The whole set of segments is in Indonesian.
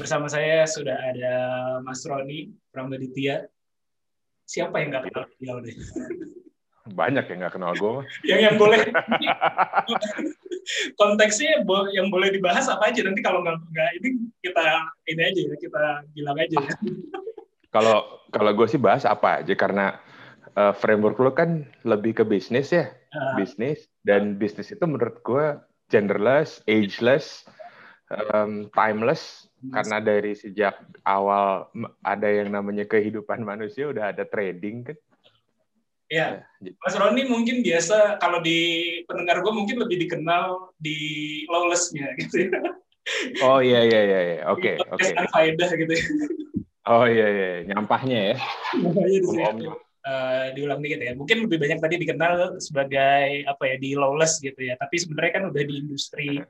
Bersama saya sudah ada Mas Roni Prambaditia. Siapa yang nggak kenal beliau deh? Banyak yang nggak kenal gue. yang yang boleh konteksnya yang boleh dibahas apa aja nanti kalau nggak nggak ini kita ini aja ya kita bilang aja ya. Kalau kalau gue sih bahas apa aja karena eh, framework lo kan lebih ke bisnis ya, Ah, bisnis dan bisnis itu menurut gue genderless, ageless, em, timeless karena dari sejak awal ada yang namanya kehidupan manusia udah ada trading kan. ya Jadi- Mas Roni mungkin biasa kalau di pendengar gue mungkin lebih dikenal di lawlessnya gitu ya. Oh iya iya iya iya. oke oke. Faedah gitu ya. Oh iya iya nyampahnya ya. Namanya di sini. Om-om. Eh, diulang dikit ya. Mungkin lebih banyak tadi dikenal sebagai apa ya di lawless gitu ya. Tapi sebenarnya kan udah di industri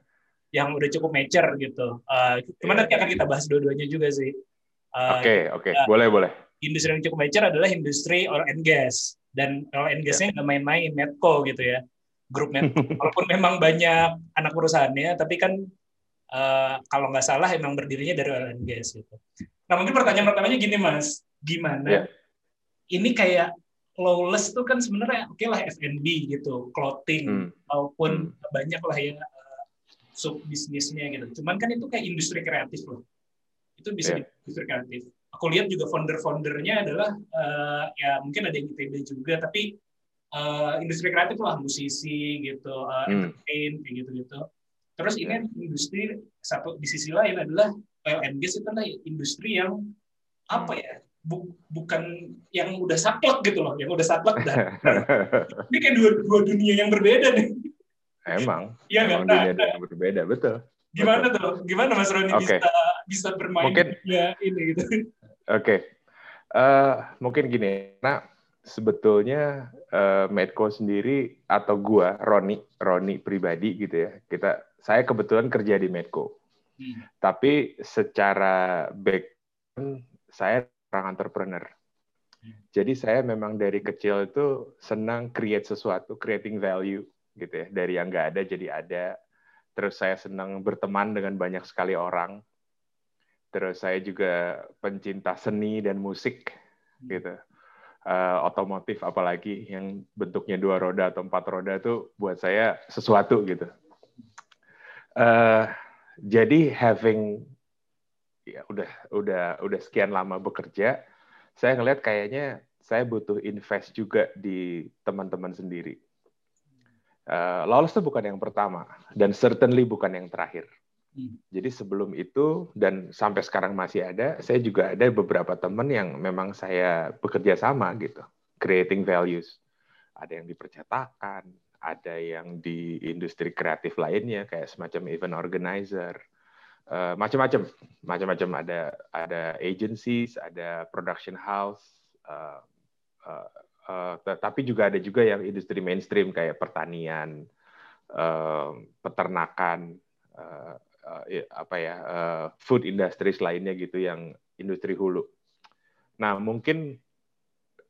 yang udah cukup mature gitu. Eh, cuman nanti akan kita bahas dua-duanya juga sih. Eh, Oke oke ya. boleh boleh. Industri yang cukup mature adalah industri oil and gas dan oil and gasnya nggak main-main Medco gitu ya. Grup Medco. Walaupun memang banyak anak perusahaannya, tapi kan eh, kalau nggak salah emang berdirinya dari oil and gas gitu. Nah mungkin pertanyaan pertamanya gini mas, gimana Iya. ini kayak lawless tuh kan sebenarnya oke lah F&B gitu, clothing Hmm. maupun banyak lah ya eh, sub bisnisnya gitu. Cuman kan itu kayak industri kreatif loh. Itu bisa Iya. di industri kreatif. Aku lihat juga founder-foundernya adalah eh, ya mungkin ada yang ITB juga, tapi eh, industri kreatif lah musisi gitu, Hmm. entertain kayak gitu-gitu. Terus ini industri satu di sisi lain adalah gas itu adalah industri yang apa ya? bu- bukan yang udah saklek gitu loh, yang udah saklek dah. ini kayak dua, dua dunia yang berbeda nih. Emang. Iya? Emang Nah, dunia yang berbeda betul. gimana tuh? Gimana Mas Roni Oke. bisa bisa bermain Mungkin- dunia ini gitu? Oke, Eh, mungkin gini, nah sebetulnya eh, Medco sendiri atau gua Roni, Roni pribadi gitu ya, kita saya kebetulan kerja di Medco, Hmm. tapi secara background saya orang entrepreneur. Jadi saya memang dari kecil itu senang create sesuatu, creating value gitu ya, dari yang nggak ada jadi ada. Terus saya senang berteman dengan banyak sekali orang. Terus saya juga pencinta seni dan musik gitu. Eh, otomotif apalagi yang bentuknya dua roda atau empat roda itu buat saya sesuatu gitu. Eh, jadi having ya udah udah udah sekian lama bekerja, saya ngelihat kayaknya saya butuh invest juga di teman-teman sendiri. Eh, Lawless itu bukan yang pertama dan certainly bukan yang terakhir. Hmm. Jadi sebelum itu dan sampai sekarang masih ada, saya juga ada beberapa teman yang memang saya bekerja sama gitu, creating values. Ada yang di percetakan, ada yang di industri kreatif lainnya kayak semacam event organizer, eh, macam-macam, macam-macam ada ada agencies, ada production house, eh, eh, tapi juga ada juga yang industri mainstream kayak pertanian, eh, peternakan, eh, eh, apa ya eh, food industries lainnya gitu yang industri hulu. Nah mungkin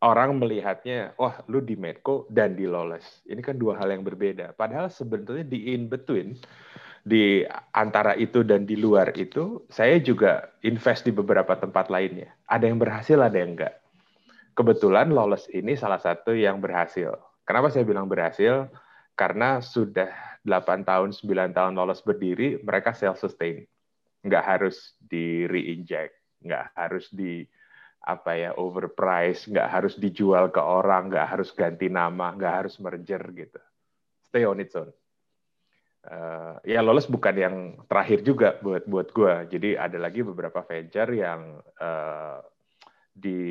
orang melihatnya, wah lu di Medco dan di Lawless. Ini kan dua hal yang berbeda. Padahal sebetulnya di in between, di antara itu dan di luar itu, saya juga invest di beberapa tempat lainnya. Ada yang berhasil, ada yang enggak. Kebetulan Lawless ini salah satu yang berhasil. Kenapa saya bilang berhasil? Karena sudah 8 tahun, 9 tahun Lawless berdiri, mereka self-sustain. Nggak harus di reinject, nggak harus di apa ya overprice, nggak harus dijual ke orang, nggak harus ganti nama, nggak harus merger gitu. Stay on its own. Eh, ya Lawless bukan yang terakhir juga buat buat gue. Jadi ada lagi beberapa venture yang eh, di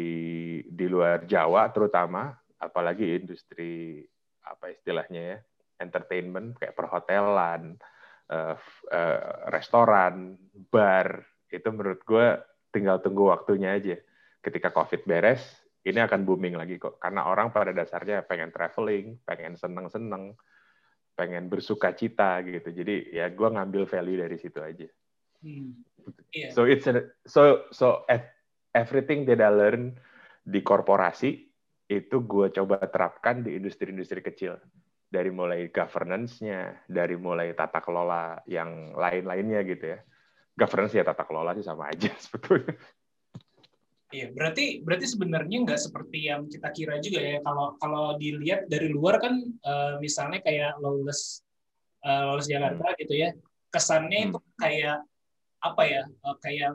di luar Jawa terutama, apalagi industri apa istilahnya ya entertainment kayak perhotelan, f- eh, restoran, bar itu menurut gue tinggal tunggu waktunya aja. Ketika COVID beres, ini akan booming lagi kok. Karena orang pada dasarnya pengen traveling, pengen seneng-seneng, pengen bersuka cita gitu. Jadi ya gue ngambil value dari situ aja. Hmm. Iya. So it's a, so so ev- everything that I learn di korporasi itu gue coba terapkan di industri-industri kecil. Dari mulai governance-nya, dari mulai tata kelola yang lain-lainnya gitu ya. Governance ya tata kelola sih sama aja sebetulnya. Iya, berarti berarti sebenarnya nggak seperti yang kita kira juga ya. Kalau kalau dilihat dari luar kan eh, misalnya kayak lawless eh, lawless Jakarta gitu ya, kesannya itu kayak apa ya? eh, kayak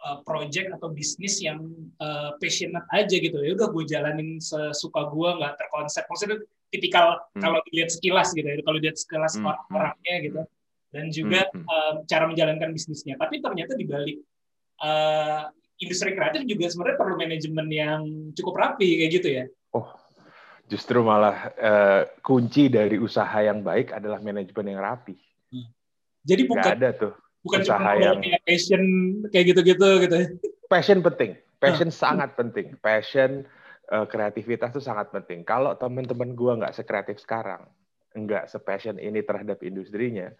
eh, project atau bisnis yang eh, passionate aja gitu. Ya udah gue jalanin sesuka gue, nggak terkonsep. Maksudnya tipikal Hmm. kalau dilihat sekilas gitu ya. Kalau dilihat sekilas Hmm. orang-orangnya gitu. Dan juga Hmm. eh, cara menjalankan bisnisnya. Tapi ternyata di balik eh, industri kreatif juga sebenarnya perlu manajemen yang cukup rapi kayak gitu ya. Oh, justru malah eh, kunci dari usaha yang baik adalah manajemen yang rapi. Jadi Nggak bukan ada tuh. Bukan usaha cuma yang- kayak passion kayak gitu-gitu gitu. ya. Passion penting. Passion sangat penting. Passion eh, kreativitas itu sangat penting. Kalau teman-teman gua nggak sekreatif sekarang, nggak sepassion ini terhadap industrinya,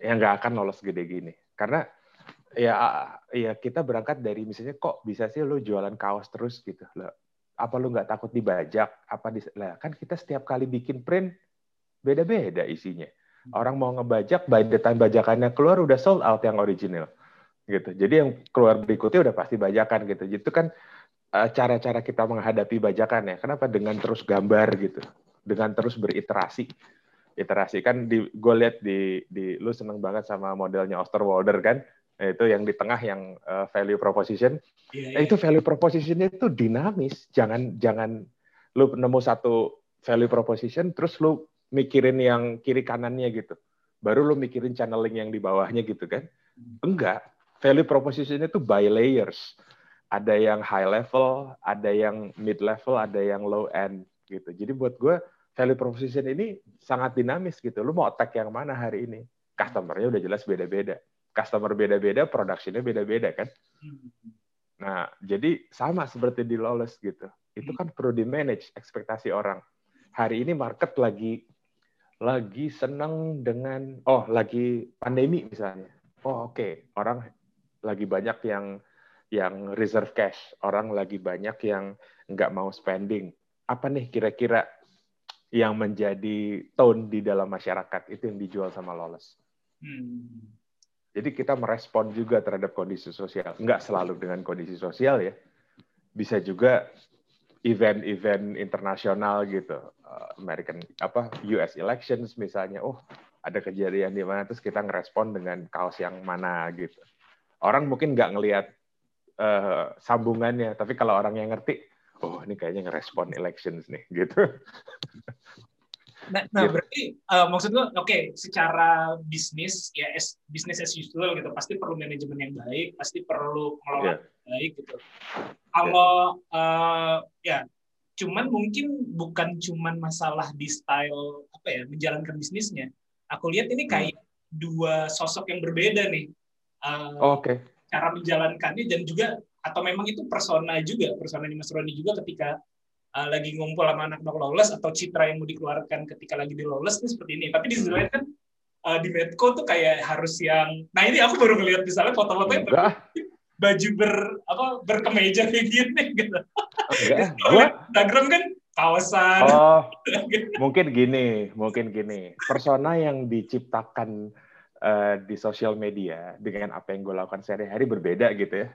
ya nggak akan lolos gede gini. Karena ya ya kita berangkat dari misalnya kok bisa sih lo jualan kaos terus gitu Lah, apa lu nggak takut dibajak apa di lah kan kita setiap kali bikin print beda-beda isinya orang mau ngebajak by the time bajakannya keluar udah sold out yang original. Gitu. Jadi yang keluar berikutnya udah pasti bajakan gitu. Itu kan eh, cara-cara kita menghadapi bajakan ya. Kenapa? Dengan terus gambar gitu. Dengan terus beriterasi. Iterasi. Kan di gue lihat di di lu seneng banget sama modelnya Osterwalder kan? Nah, itu yang di tengah yang eh, value proposition. Iya, Nah, iya. itu value proposition itu dinamis. Jangan jangan lu nemu satu value proposition terus lu mikirin yang kiri kanannya gitu. Baru lu mikirin channeling yang di bawahnya gitu kan. Enggak. Value proposition itu by layers. Ada yang high level, ada yang mid level, ada yang low end gitu. Jadi buat gue value proposition ini sangat dinamis gitu. Lu mau attack yang mana hari ini? Customer-nya udah jelas beda-beda. Customer beda-beda, production-nya beda-beda kan. Hmm. Nah, jadi sama seperti di Lawless gitu. Itu kan perlu di manage ekspektasi orang. Hari ini market lagi lagi senang dengan oh lagi pandemi misalnya. Oh oke, orang lagi banyak yang yang reserve cash, orang lagi banyak yang nggak mau spending. Apa nih kira-kira yang menjadi tone di dalam masyarakat itu yang dijual sama Lawless. Hmm. Jadi kita merespon juga terhadap kondisi sosial. Nggak selalu dengan kondisi sosial ya. Bisa juga event-event internasional gitu. Uh, American apa US elections misalnya. Oh, ada kejadian di mana terus kita ngerespon dengan kaos yang mana gitu. Orang mungkin nggak ngelihat uh, sambungannya, tapi kalau orang yang ngerti, oh ini kayaknya ngerespon elections nih gitu. Nah, nah Gitu. berarti eh, maksud gue oke secara bisnis ya as, bisnis as usual gitu pasti perlu manajemen yang baik, pasti perlu pengelolaan Iya. Baik gitu. Kalau eh, ya cuman mungkin bukan cuman masalah di style apa ya menjalankan bisnisnya. Aku lihat ini kayak dua sosok yang berbeda nih. Eh, Oke. cara menjalankannya dan juga atau memang itu persona juga persona Mas Roni juga ketika uh, lagi ngumpul sama anak-anak lawless atau citra yang mau dikeluarkan ketika lagi di lawless ini seperti ini tapi di sisi lain kan uh, di Medco tuh kayak harus yang nah ini aku baru ngeliat misalnya foto-fotonya Enggak, baju ber apa berkemeja kayak gini gitu enggak. Kalau Gua lihat Instagram kan kawasan Oh, mungkin gini, mungkin gini. Persona yang diciptakan eh, di sosial media dengan apa yang gue lakukan sehari-hari berbeda gitu ya.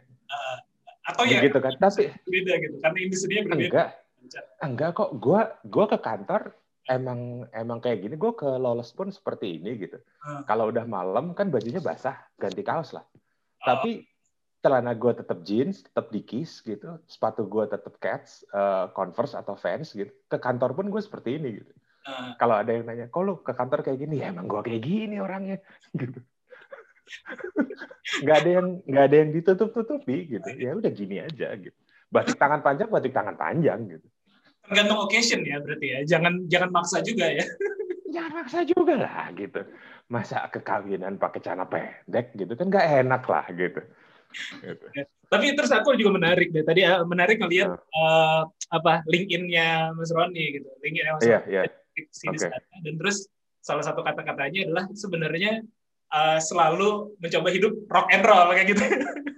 atau ya Gitu kan. Tapi beda gitu karena industrinya berbeda enggak, enggak kok. Gue gua ke kantor emang emang kayak gini. Gue ke lolos pun seperti ini gitu. Hmm. Kalau udah malam kan bajunya basah, ganti kaos lah. Tapi celana gue tetap jeans, tetap dikis gitu. Sepatu gue tetap cats, eh, converse atau Vans gitu. Ke kantor pun gue seperti ini gitu. Uh, kalau ada yang nanya, kok lu ke kantor kayak gini? Ya emang gua kayak gini orangnya, gitu. Nggak ada yang nggak ada yang ditutup-tutupi gitu. Ya udah gini aja gitu. Batik tangan panjang, batik tangan panjang gitu. tergantung occasion ya berarti ya jangan jangan maksa juga ya Jangan maksa juga lah gitu. Masa kekawinan pakai celana pendek gitu kan nggak enak lah gitu. Gitu. Tapi terus aku juga menarik deh. Tadi eh, menarik ngelihat Ah. eh, apa LinkedIn-nya Mas Roni gitu. LinkedIn Mas Iya, Roni di sini Oke. sana. Dan terus salah satu kata-katanya adalah sebenarnya eh, selalu mencoba hidup rock and roll kayak gitu.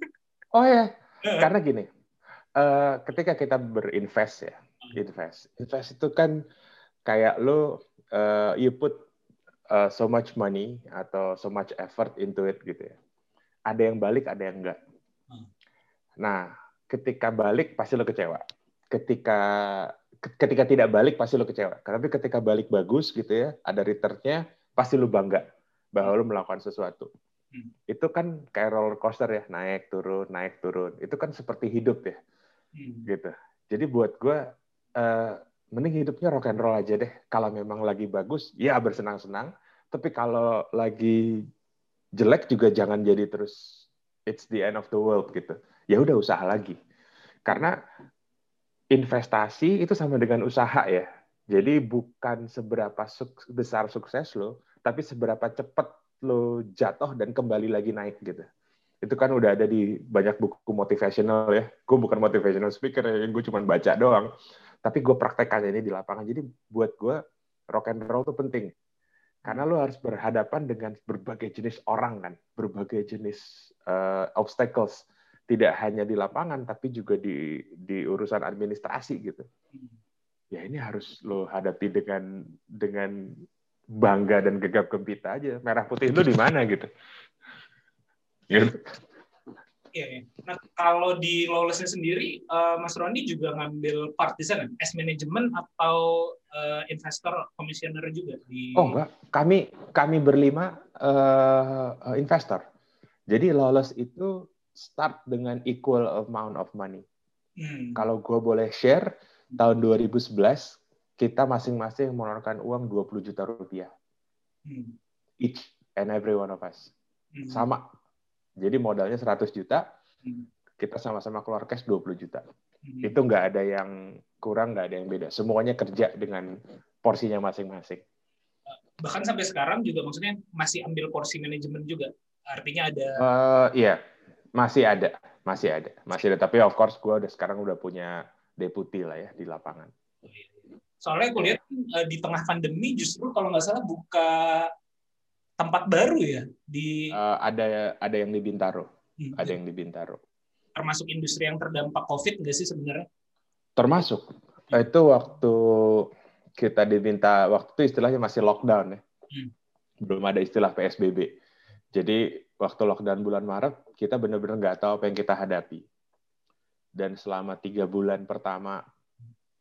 Oh ya, karena gini, eh, ketika kita berinvest ya, invest, invest itu kan kayak lo, eh, you put eh, so much money atau so much effort into it gitu ya. Ada yang balik, ada yang enggak. Hmm. Nah, ketika balik pasti lo kecewa. Ketika ketika tidak balik pasti lo kecewa. Tapi ketika balik bagus gitu ya, ada returnnya, pasti lo bangga bahwa lo melakukan sesuatu. Hmm. Itu kan kayak roller coaster ya, naik turun, naik turun. Itu kan seperti hidup ya, Hmm. gitu. Jadi buat gue, eh, mending hidupnya rock and roll aja deh. Kalau memang lagi bagus, ya bersenang-senang. Tapi kalau lagi jelek juga jangan jadi terus it's the end of the world gitu. Ya udah usaha lagi. Karena investasi itu sama dengan usaha ya. Jadi bukan seberapa suk- besar sukses lo, tapi seberapa cepat lo jatuh dan kembali lagi naik gitu. Itu kan udah ada di banyak buku motivational ya. Gue bukan motivational speaker ya, gue cuma baca doang. Tapi gue praktekkan ini di lapangan. Jadi buat gue rock and roll itu penting. Karena lo harus berhadapan dengan berbagai jenis orang kan, berbagai jenis eh, obstacles. Tidak hanya di lapangan, tapi juga di di urusan administrasi gitu. Ya ini harus lo hadapi dengan dengan bangga dan gegap gempita aja. Merah putih itu di mana gitu. Gitu. Iya, iya. Nah, kalau di Lawlessnya sendiri, eh, Mas Roni juga ngambil part di sana, as management atau eh, investor komisioner juga di. Oh enggak, kami kami berlima eh, investor. Jadi Lawless itu start dengan equal amount of money. Hmm. Kalau gue boleh share, tahun 2011 kita masing-masing mengeluarkan uang 20 juta rupiah Hmm. each and every one of us. Hmm. Sama. Jadi modalnya 100 juta, Hmm. kita sama-sama keluar cash 20 juta. Hmm. Itu nggak ada yang kurang, nggak ada yang beda. Semuanya kerja dengan porsinya masing-masing. Bahkan sampai sekarang juga maksudnya masih ambil porsi manajemen juga. Artinya ada Eh, iya, masih ada, masih ada, masih ada. Tapi of course gue udah sekarang udah punya deputi lah ya di lapangan. soalnya aku lihat eh, di tengah pandemi justru kalau nggak salah buka tempat baru ya di Eh, ada ada yang di Bintaro, Hmm. ada yang di Bintaro. termasuk industri yang terdampak COVID nggak sih sebenarnya? Termasuk itu waktu kita diminta waktu itu istilahnya masih lockdown ya, Hmm. belum ada istilah PSBB. Jadi waktu lockdown bulan Maret kita benar-benar nggak tahu apa yang kita hadapi. Dan selama tiga bulan pertama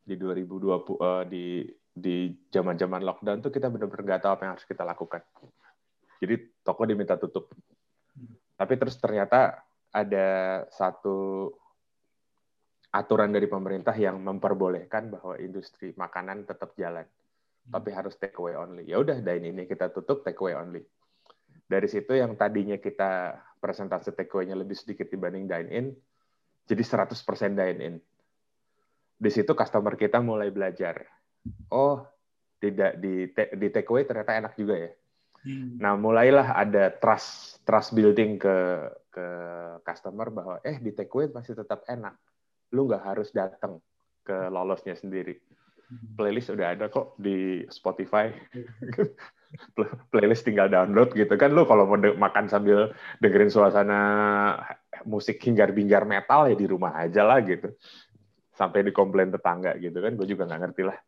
di 2020 eh, di di zaman-zaman lockdown tuh kita benar-benar nggak tahu apa yang harus kita lakukan. Jadi toko diminta tutup. Tapi terus ternyata ada satu aturan dari pemerintah yang memperbolehkan bahwa industri makanan tetap jalan, tapi harus take away only. Ya udah, dine ini kita tutup take away only. Dari situ yang tadinya kita presentasi take away-nya lebih sedikit dibanding dine in, jadi 100% dine in. Di situ customer kita mulai belajar. Oh, tidak di di take away ternyata enak juga ya. Hmm. Nah, mulailah ada trust trust building ke ke customer bahwa eh di takeaway masih tetap enak. Lu nggak harus datang ke lolosnya sendiri. Playlist udah ada kok di Spotify. Playlist tinggal download gitu kan. Lu kalau mau de- makan sambil dengerin suasana musik hinggar-binggar metal ya di rumah aja lah gitu. Sampai dikomplain tetangga gitu kan. Gue juga nggak ngerti lah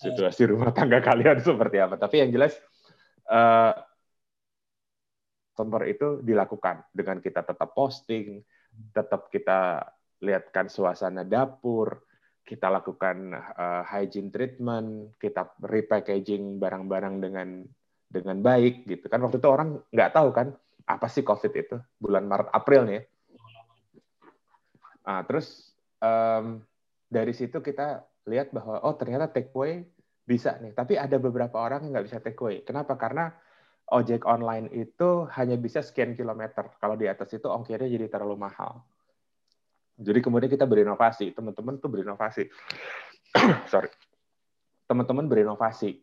situasi rumah tangga kalian seperti apa. Tapi yang jelas customer itu dilakukan dengan kita tetap posting, tetap kita lihatkan suasana dapur, kita lakukan eh, hygiene treatment, kita repackaging barang-barang dengan dengan baik gitu kan waktu itu orang nggak tahu kan apa sih covid itu bulan Maret April nih ya. Nah, terus em, dari situ kita lihat bahwa oh ternyata takeaway bisa nih tapi ada beberapa orang yang nggak bisa takeaway kenapa karena ojek online itu hanya bisa sekian kilometer. Kalau di atas itu ongkirnya jadi terlalu mahal. Jadi kemudian kita berinovasi. Teman-teman tuh berinovasi. Sorry. Teman-teman berinovasi.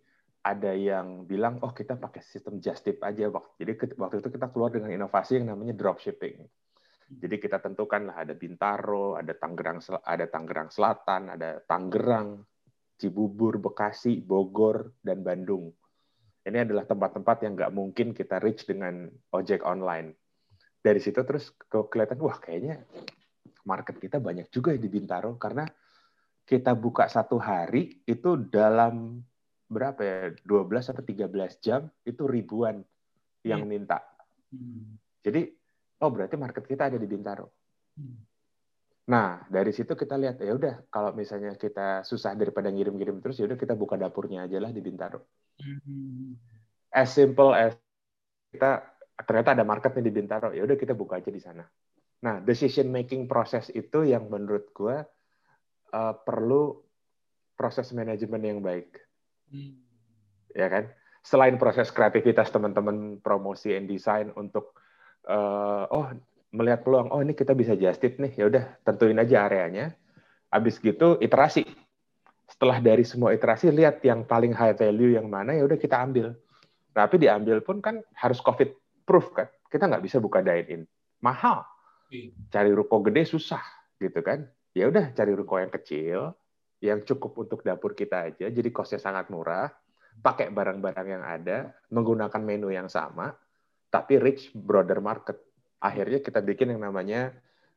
Ada yang bilang, oh kita pakai sistem just tip aja. Jadi waktu itu kita keluar dengan inovasi yang namanya dropshipping. Jadi kita tentukan lah ada Bintaro, ada Tangerang, Sel- ada Tangerang Selatan, ada Tangerang, Cibubur, Bekasi, Bogor, dan Bandung. Ini adalah tempat-tempat yang nggak mungkin kita reach dengan ojek online. Dari situ terus ke- kelihatan, wah kayaknya market kita banyak juga di Bintaro karena kita buka satu hari itu dalam berapa ya 12 atau 13 jam itu ribuan yang Hmm. minta. Hmm. Jadi oh berarti market kita ada di Bintaro. Nah, dari situ kita lihat ya udah kalau misalnya kita susah daripada ngirim-ngirim terus ya udah kita buka dapurnya aja lah di Bintaro. Hmm. As simple as kita ternyata ada marketnya di Bintaro, ya udah kita buka aja di sana. Nah, decision making proses itu yang menurut gua eh, perlu proses manajemen yang baik. Hmm. ya kan? Selain proses kreativitas teman-teman promosi and design untuk eh, oh melihat peluang, oh ini kita bisa just tip nih, ya udah tentuin aja areanya. Habis gitu iterasi. Setelah dari semua iterasi lihat yang paling high value yang mana ya udah kita ambil. Tapi diambil pun kan harus covid proof kan. Kita nggak bisa buka dine in. Mahal. Iya. Cari ruko gede susah gitu kan. Ya udah cari ruko yang kecil yang cukup untuk dapur kita aja, jadi costnya sangat murah, pakai barang-barang yang ada, menggunakan menu yang sama, tapi reach broader market. Akhirnya kita bikin yang namanya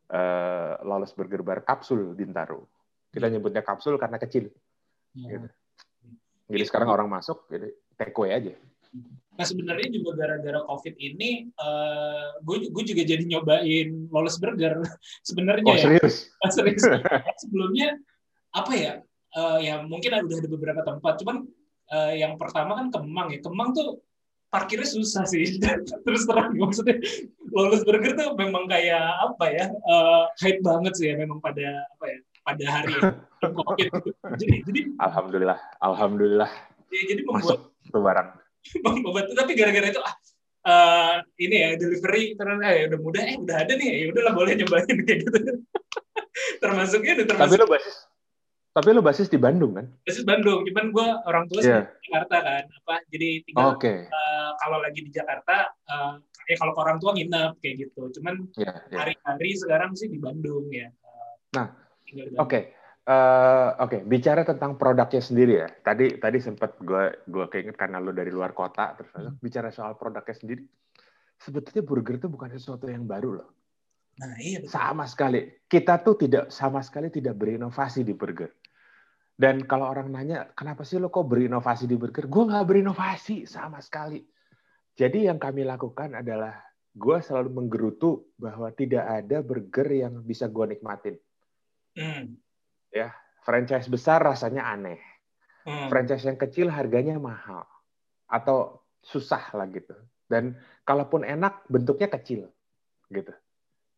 eh, Lawless Burger Bar Kapsul Bintaro. Kita nyebutnya kapsul karena kecil. Ya. Gitu. Jadi sekarang orang masuk, jadi take away aja. Nah sebenarnya juga gara-gara COVID ini, eh, gue juga jadi nyobain lawless burger sebenarnya Oh ya. serius? Serius. Sebelumnya apa ya? Eh, ya mungkin udah ada beberapa tempat, cuman eh, yang pertama kan Kemang ya. Kemang tuh parkirnya susah sih. Terus terang maksudnya lawless burger tuh memang kayak apa ya? eh, hype banget sih ya memang pada apa ya? Pada hari COVID. gitu. Jadi jadi Alhamdulillah, alhamdulillah ya, jadi membuat masuk tuh barang. membantu tapi gara-gara itu ah eh, ini ya delivery terus eh udah mudah eh udah ada nih ya udahlah boleh nyobain kayak gitu termasuknya udah Tapi termasuk lo basis, tapi lo basis di Bandung kan? basis Bandung cuman gue orang tua Iya. di Jakarta kan apa jadi tinggal Oke, eh, kalau lagi di Jakarta eh, ya kalau orang tua nginep kayak gitu cuman ya, ya. hari-hari sekarang sih di Bandung ya Eh, Nah, Oke, Bandung. Eh, oke. Bicara tentang produknya sendiri ya. Tadi tadi sempat gue gue keinget karena lo dari luar kota terus Hmm. bicara soal produknya sendiri. Sebetulnya burger itu bukan sesuatu yang baru loh. nah iya betul Sama sekali. Kita tuh tidak sama sekali tidak berinovasi di burger. Dan kalau orang nanya, kenapa sih lo kok berinovasi di burger? Gue nggak berinovasi sama sekali. Jadi yang kami lakukan adalah gue selalu menggerutu bahwa tidak ada burger yang bisa gue nikmatin. Hmm, Franchise besar rasanya aneh. hmm, Franchise yang kecil harganya mahal. Atau susah lah gitu. Dan kalaupun enak, bentuknya kecil. gitu.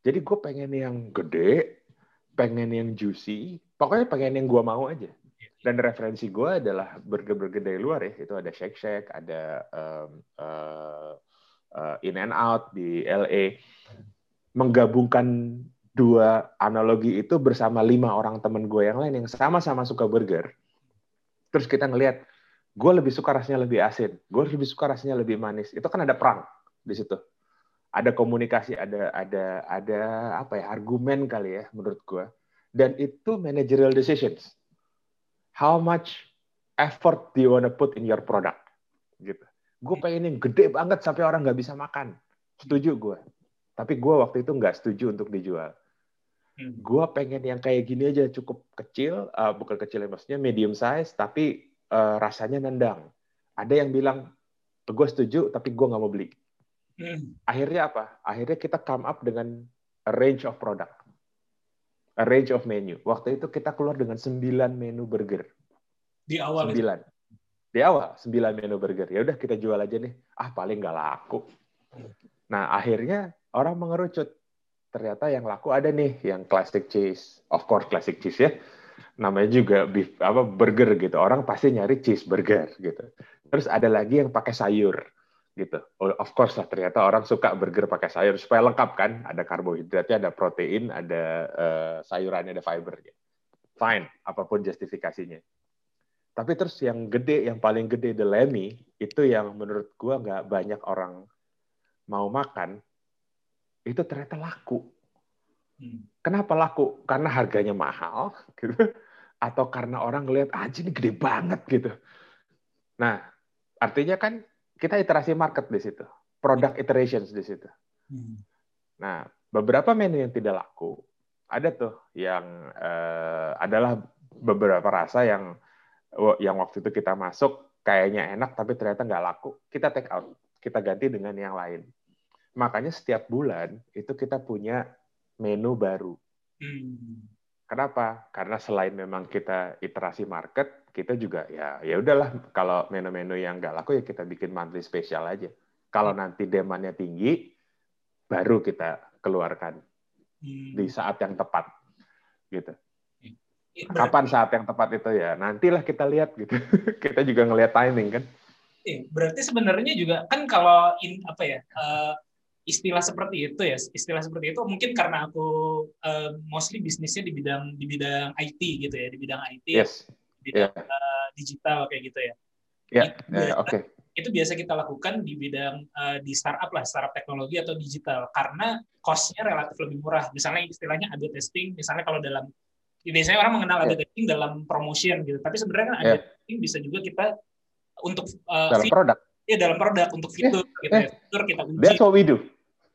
Jadi gue pengen yang gede, pengen yang juicy, pokoknya pengen yang gue mau aja. Dan referensi gue adalah burger-burger dari luar ya. Itu ada Shake Shack, ada um, uh, uh, In and Out di LA. Menggabungkan dua analogi itu bersama lima orang temen gue yang lain yang sama-sama suka burger. Terus kita ngelihat, gue lebih suka rasanya lebih asin, gue lebih suka rasanya lebih manis. Itu kan ada perang di situ. Ada komunikasi, ada ada ada apa ya argumen kali ya menurut gue. Dan itu managerial decisions. How much effort do you wanna put in your product? Gitu. Gue pengen yang gede banget sampai orang nggak bisa makan. Setuju gue. Tapi gue waktu itu nggak setuju untuk dijual. hmm. Gue pengen yang kayak gini aja cukup kecil, uh, bukan kecil ya maksudnya medium size, tapi uh, rasanya nendang. Ada yang bilang gue setuju, tapi gue nggak mau beli. Hmm. Akhirnya apa? Akhirnya kita come up dengan a range of product, a range of menu. Waktu itu kita keluar dengan 9 menu burger. di awal itu. Sembilan. Di awal, sembilan menu burger. Ya udah kita jual aja nih. Ah, paling nggak laku. Nah, akhirnya orang mengerucut. Ternyata yang laku ada nih, yang classic cheese. Of course, classic cheese ya. Namanya juga beef, apa burger gitu. Orang pasti nyari cheeseburger gitu. Terus ada lagi yang pakai sayur gitu. Oh, Of course lah, ternyata orang suka burger pakai sayur supaya lengkap kan. Ada karbohidratnya, ada protein, ada eh, sayurannya, ada fiber. Fine, apa pun justifikasinya. Tapi terus yang gede, yang paling gede The Lemmy, itu yang menurut gua nggak banyak orang mau makan, itu ternyata laku. Hmm. Kenapa laku? Karena harganya mahal, gitu. Atau karena orang ngelihat, ah ini gede banget, gitu. Nah, artinya kan kita iterasi market di situ. Product iterations di situ. Hmm. Nah, beberapa menu yang tidak laku, ada tuh yang eh, adalah beberapa rasa yang yang waktu itu kita masuk kayaknya enak tapi ternyata nggak laku, kita take out, kita ganti dengan yang lain. Makanya setiap bulan itu kita punya menu baru. Hmm. Kenapa? Karena selain memang kita iterasi market, kita juga ya ya udahlah kalau menu-menu yang nggak laku ya kita bikin monthly special aja. Kalau nanti demandnya tinggi, baru kita keluarkan Hmm. di saat yang tepat, gitu. Berarti- Kapan saat yang tepat itu ya? Nantilah kita lihat gitu. kita juga ngelihat timing kan. Iya, berarti sebenarnya juga kan kalau in, apa ya eh, istilah seperti itu ya istilah seperti itu mungkin karena aku eh, mostly bisnisnya di bidang di bidang IT gitu ya di bidang IT Yes. Di bidang eh, digital kayak gitu ya Ya, Itu ya, biasa- oke. itu biasa kita lakukan di bidang eh, di startup lah startup teknologi atau digital karena cost-nya relatif lebih murah misalnya istilahnya A/B testing misalnya kalau dalam biasanya orang mengenal A/B testing dalam promotion gitu tapi sebenarnya kan A/B Ya. testing bisa juga kita untuk eh, Dalam produk. ya dalam produk untuk fitur gitu eh. ya fitur kita uji That's what we do.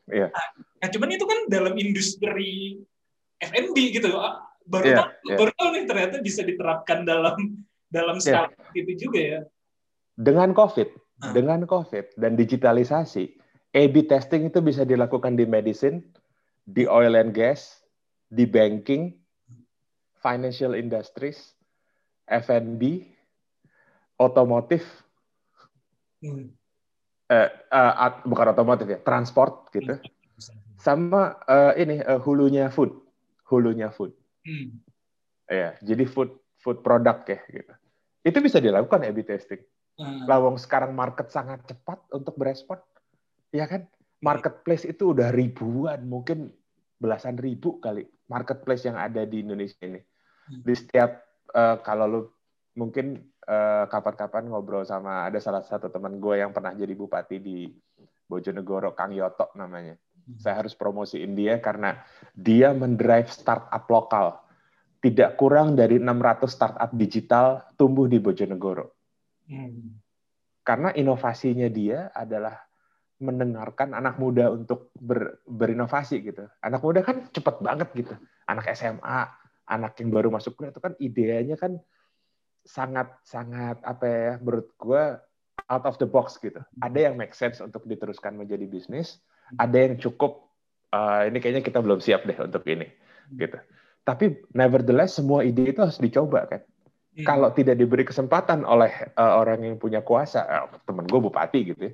Iya. nah cuman itu kan dalam industri F&B gitu baru Iya, tahu iya. baru tahu nih ternyata bisa diterapkan dalam dalam skala itu juga ya Dengan COVID, Ah. dengan COVID dan digitalisasi, A/B testing itu bisa dilakukan di medicine, di oil and gas, di banking, financial industries, F&B, otomotif, Hmm. eh, eh, at- bukan otomotif ya, transport gitu, sama eh, ini eh, hulunya food, hulunya food. Hmm. Ya, jadi food food product ya gitu. Itu bisa dilakukan A/B testing. Hmm. Lawang sekarang market sangat cepat untuk berespon. Ya kan? Marketplace itu udah ribuan, mungkin belasan ribu kali marketplace yang ada di Indonesia ini. Hmm. Di setiap eh, kalau lu mungkin eh, kapan-kapan ngobrol sama ada salah satu teman gue yang pernah jadi bupati di Bojonegoro, Kang Yoto namanya. Saya harus promosiin dia karena dia mendrive startup lokal. Tidak kurang dari 600 startup digital tumbuh di Bojonegoro. Hmm. Karena inovasinya dia adalah mendengarkan anak muda untuk ber- berinovasi gitu. Anak muda kan cepet banget gitu. Anak SMA, anak yang baru masuk kuliah itu kan idenya kan sangat sangat apa ya menurut gue out of the box gitu. Ada yang make sense untuk diteruskan menjadi bisnis, ada yang cukup eh, ini kayaknya kita belum siap deh untuk ini gitu. Tapi nevertheless semua ide itu harus dicoba kan. Hmm. Kalau tidak diberi kesempatan oleh eh, orang yang punya kuasa, eh, temen gue bupati gitu ya,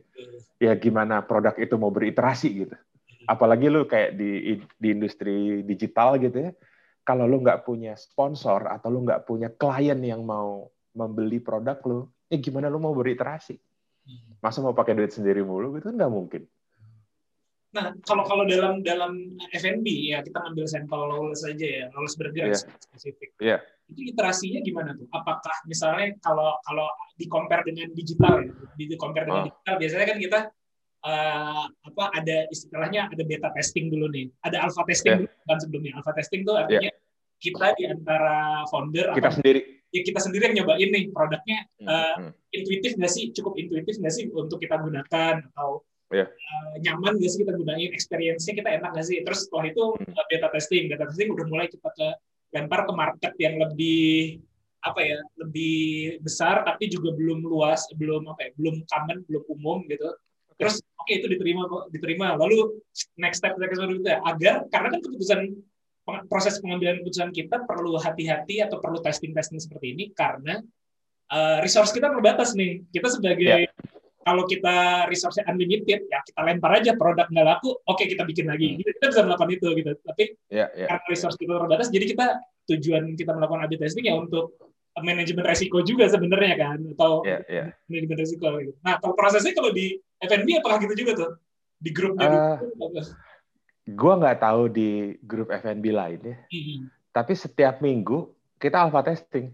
ya gimana produk itu mau beriterasi gitu. Apalagi lu kayak di di industri digital gitu ya, kalau lu nggak punya sponsor atau lu nggak punya klien yang mau membeli produk lu, ya gimana lu mau beriterasi? Hmm. Masa mau pakai duit sendiri mulu gitu nggak mungkin. Nah, kalau kalau dalam dalam F&B ya kita ngambil sampel lawless aja ya, lawless burger Iya. spesifik. Iya. Itu iterasinya gimana tuh? Apakah misalnya kalau kalau di compare dengan digital ya, di compare dengan Oh. digital biasanya kan kita eh, apa ada istilahnya ada beta testing dulu nih, ada alpha testing Iya. dulu kan sebelumnya. Alpha testing tuh artinya kita di antara founder Kita atau sendiri. ya kita sendiri yang nyobain nih produknya Eh, hmm. intuitif nggak sih cukup intuitif nggak sih untuk kita gunakan atau Iya. eh, nyaman nggak sih kita gunain experience-nya? Kita enak nggak sih? Terus setelah itu eh, beta testing. Beta testing udah mulai kita ke lempar ke market yang lebih apa ya lebih besar tapi juga belum luas belum apa ya belum common belum umum gitu. Terus oke itu diterima diterima. Lalu next step next step itu agar karena kan keputusan proses pengambilan keputusan kita perlu hati-hati atau perlu testing-testing seperti ini karena uh, resource kita terbatas nih. Kita sebagai Ya. Kalau kita resource-nya unlimited, ya kita lempar aja produk nggak laku, oke kita bikin lagi. Hmm. Gitu, Kita bisa melakukan itu gitu. Tapi Ya, ya. karena resource kita terbatas, jadi kita tujuan kita melakukan A/B testing ya untuk manajemen resiko juga sebenarnya kan, atau Ya, ya. manajemen resiko. Gitu. Nah, kalau prosesnya kalau di F&B apakah gitu juga tuh? Di grupnya Eh, dulu, apa? Gua nggak tahu di grup F&B lain ya. Hmm. Tapi setiap minggu kita alpha testing.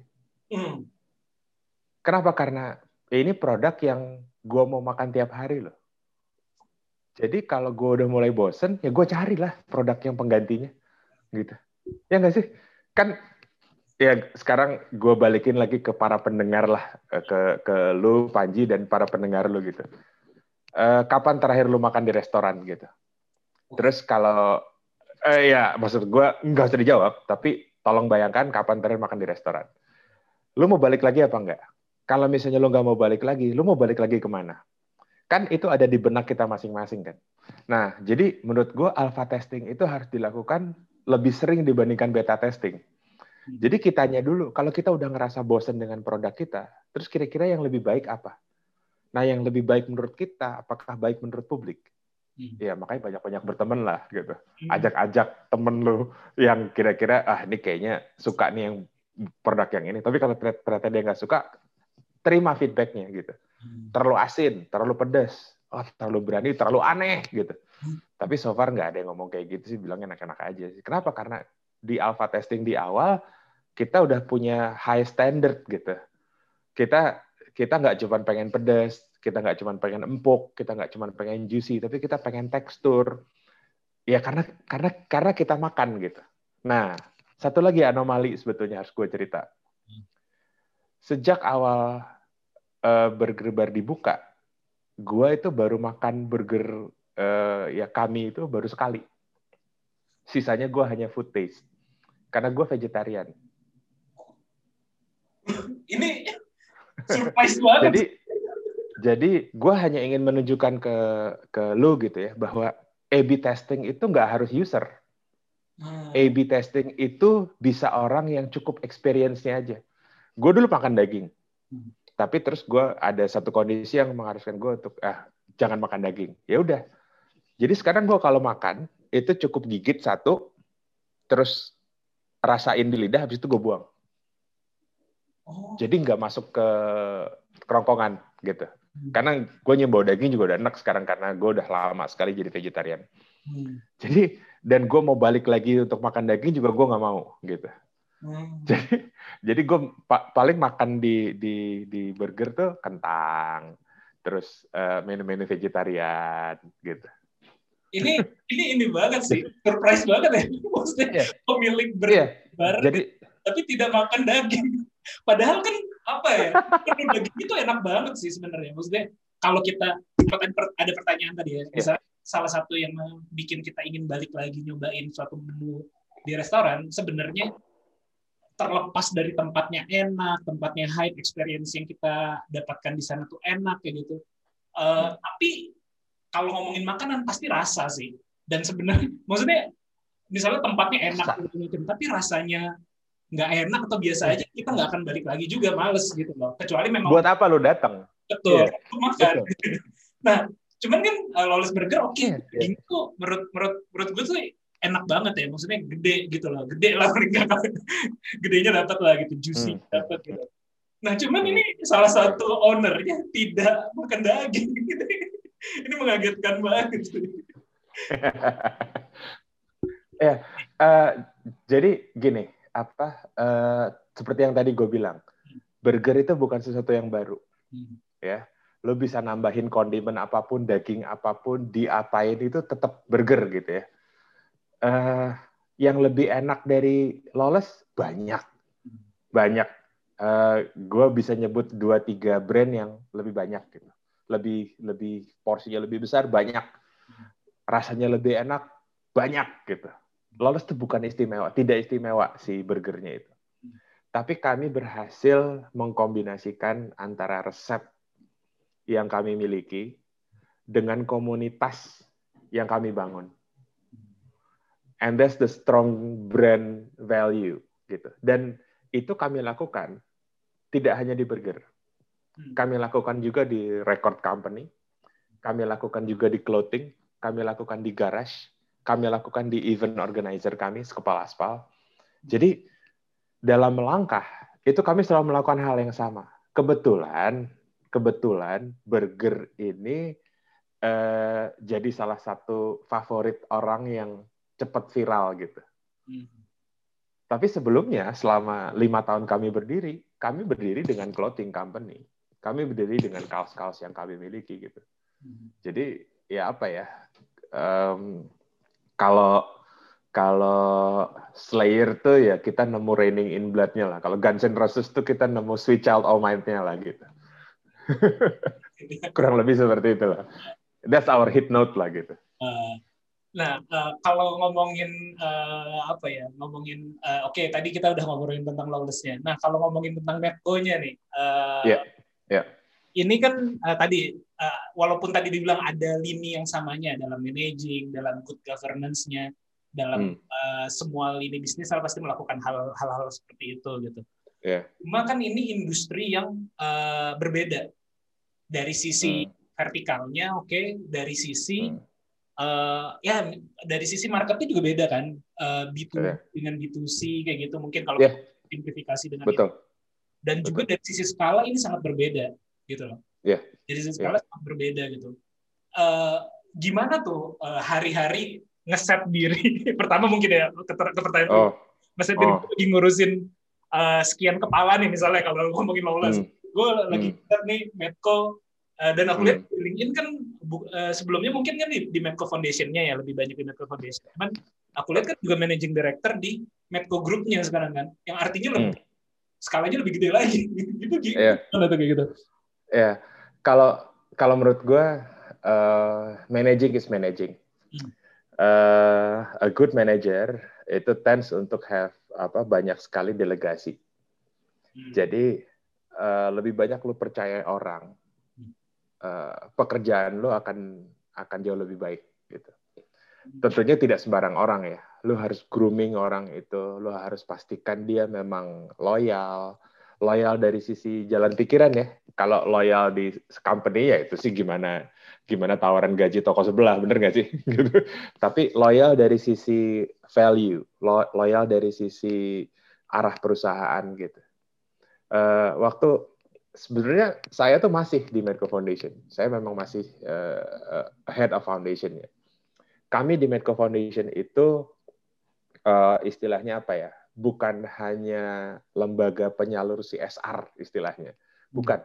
Hmm. Kenapa? Karena ini produk yang gue mau makan tiap hari loh. Jadi kalau gue udah mulai bosen, ya gue carilah produk yang penggantinya. gitu. Ya nggak sih? Kan ya sekarang gue balikin lagi ke para pendengar lah, ke ke lu Panji dan para pendengar lu gitu. Eh, kapan terakhir lu makan di restoran gitu? Terus kalau eh, ya maksud gue nggak usah dijawab, tapi tolong bayangkan kapan terakhir makan di restoran. Lu mau balik lagi apa enggak? Kalau misalnya lu nggak mau balik lagi, lu mau balik lagi ke mana? Kan itu ada di benak kita masing-masing kan. Nah, jadi menurut gue alpha testing itu harus dilakukan lebih sering dibandingkan beta testing. Jadi kitanya dulu, kalau kita udah ngerasa bosen dengan produk kita, terus kira-kira yang lebih baik apa? Nah, yang lebih baik menurut kita, apakah baik menurut publik? Hmm. Ya, makanya banyak-banyak berteman lah gitu. Hmm. Ajak-ajak temen lu yang kira-kira, ah ini kayaknya suka nih yang produk yang ini. Tapi kalau ternyata dia nggak suka, terima feedbacknya gitu. Hmm. Terlalu asin, terlalu pedas, oh terlalu berani, terlalu aneh gitu. Tapi so far nggak ada yang ngomong kayak gitu sih, bilangnya enak-enak aja sih. Kenapa? Karena di alpha testing di awal kita udah punya high standard gitu. Kita kita nggak cuma pengen pedas, kita nggak cuma pengen empuk, kita nggak cuma pengen juicy, tapi kita pengen tekstur. Ya karena karena karena kita makan gitu. Nah, satu lagi anomali sebetulnya harus gue cerita. Sejak awal uh, burger bar dibuka, gue itu baru makan burger uh, ya kami itu baru sekali. Sisanya gue hanya food taste. Karena gue vegetarian. Ini surprise banget. Jadi jadi gue hanya ingin menunjukkan ke ke lu gitu ya bahwa A/B testing itu nggak harus user. Hmm. A/B testing itu bisa orang yang cukup experience-nya aja. Gue dulu makan daging, Hmm. tapi terus gue ada satu kondisi yang mengharuskan gue untuk ah jangan makan daging. Ya udah. Jadi sekarang gue kalau makan itu cukup gigit satu, terus rasain di lidah, habis itu gue buang. Oh. Jadi nggak masuk ke kerongkongan gitu. Hmm. Karena gue nyembau daging juga udah enak sekarang karena gue udah lama sekali jadi vegetarian. Hmm. Jadi dan gue mau balik lagi untuk makan daging juga gue nggak mau gitu. Hmm. Jadi jadi gue pa paling makan di di di burger tuh kentang, terus uh, menu-menu vegetarian gitu. Ini ini ini banget sih, surprise banget ya. Maksudnya Iya. pemilik ber Iya. Jadi tapi tidak makan daging. Padahal kan apa ya? Menu daging itu enak banget sih sebenarnya. Maksudnya kalau kita ada pertanyaan tadi ya, misalnya salah satu yang bikin kita ingin balik lagi nyobain suatu menu di restoran sebenarnya terlepas dari tempatnya enak, tempatnya hype, experience yang kita dapatkan di sana tuh enak kayak gitu. Uh, tapi kalau ngomongin makanan pasti rasa sih. Dan sebenarnya maksudnya misalnya tempatnya enak gitu, tapi rasanya nggak enak atau biasa aja kita nggak akan balik lagi juga males gitu loh kecuali memang buat apa lo datang betul yeah. makan nah cuman kan uh, lawless burger oke okay, yeah, yeah. itu menurut menurut menurut gue tuh enak banget ya maksudnya gede gitu loh gede lah gedenya dapat lah gitu juicy hmm. dapat gitu nah cuman ini salah satu ownernya tidak makan daging gitu. ini mengagetkan banget ya uh, jadi gini apa uh, seperti yang tadi gue bilang burger itu bukan sesuatu yang baru hmm. ya lo bisa nambahin kondimen apa pun daging apa pun diapain itu tetap burger gitu ya uh, yang lebih enak dari lawless banyak. Banyak. Uh, gue bisa nyebut dua tiga brand yang lebih banyak gitu. Lebih lebih porsinya lebih besar banyak. Rasanya lebih enak banyak gitu. Lawless itu bukan istimewa, tidak istimewa si burgernya itu. Tapi kami berhasil mengkombinasikan antara resep yang kami miliki dengan komunitas yang kami bangun. And that's the strong brand value gitu. Dan itu kami lakukan tidak hanya di burger. Kami lakukan juga di record company, kami lakukan juga di clothing, kami lakukan di garage, kami lakukan di event organizer kami, Sekepal Aspal. Jadi dalam melangkah itu kami selalu melakukan hal yang sama. Kebetulan, kebetulan burger ini eh, jadi salah satu favorit orang yang cepat viral gitu. Hmm. Tapi sebelumnya selama lima tahun kami berdiri, kami berdiri dengan clothing company. Kami berdiri dengan kaos-kaos yang kami miliki gitu. Hmm. Jadi ya apa ya? Um, kalau Kalau Slayer tuh ya kita nemu Raining in Blood-nya lah. Kalau Guns N' Roses tuh kita nemu Sweet Child O' Mine-nya lah gitu. Kurang lebih seperti itu lah. That's our hit note lah gitu. Uh, nah, uh, kalau ngomongin uh, apa ya, ngomongin, uh, oke okay, tadi kita udah ngomongin tentang lawless-nya. Nah, kalau ngomongin tentang Metco-nya nih, uh, yeah. Yeah. ini kan uh, tadi, uh, walaupun tadi dibilang ada lini yang samanya dalam managing, dalam good governance-nya, dalam hmm. uh, semua lini bisnis pasti melakukan hal-hal seperti itu gitu. Yeah. Cuma kan ini industri yang uh, berbeda dari sisi hmm vertikalnya oke okay. dari sisi hmm. Uh, ya dari sisi marketnya juga beda kan uh, B2 yeah. dengan B2C kayak gitu mungkin kalau yeah. simplifikasi dengan Betul. itu dan Betul. juga dari sisi skala ini sangat berbeda gitu loh yeah. dari sisi skala yeah. sangat berbeda gitu uh, gimana tuh uh, hari-hari ngeset diri pertama mungkin ya ke, ke pertanyaan oh. ngeset diri oh. lagi ngurusin uh, sekian kepala nih misalnya kalau ngomongin lawless hmm. gue lagi hmm. nih Medco Uh, dan aku lihat hmm. LinkedIn kan uh, sebelumnya mungkin kan di, di Medco Foundation-nya ya lebih banyak di Medco Foundation. Cuman aku lihat kan juga managing director di Medco Group-nya sekarang kan, yang artinya lebih hmm. skalanya lebih gede lagi. gitu gitu. Yeah. kayak gitu. Ya, yeah. kalau kalau menurut gue uh, managing is managing. Hmm. Uh, a good manager itu tends untuk have apa banyak sekali delegasi. Hmm. Jadi uh, lebih banyak lu percaya orang uh, pekerjaan lo akan akan jauh lebih baik gitu. Tentunya tidak sembarang orang ya. Lo harus grooming orang itu, lo harus pastikan dia memang loyal, loyal dari sisi jalan pikiran ya. Kalau loyal di company ya itu sih gimana gimana tawaran gaji toko sebelah, bener nggak sih? gitu. Tapi loyal dari sisi value, loyal dari sisi arah perusahaan gitu. Uh, waktu sebenarnya saya tuh masih di Medco Foundation. Saya memang masih uh, head of foundation ya. Kami di Medco Foundation itu uh, istilahnya apa ya? Bukan hanya lembaga penyalur CSR istilahnya. Bukan.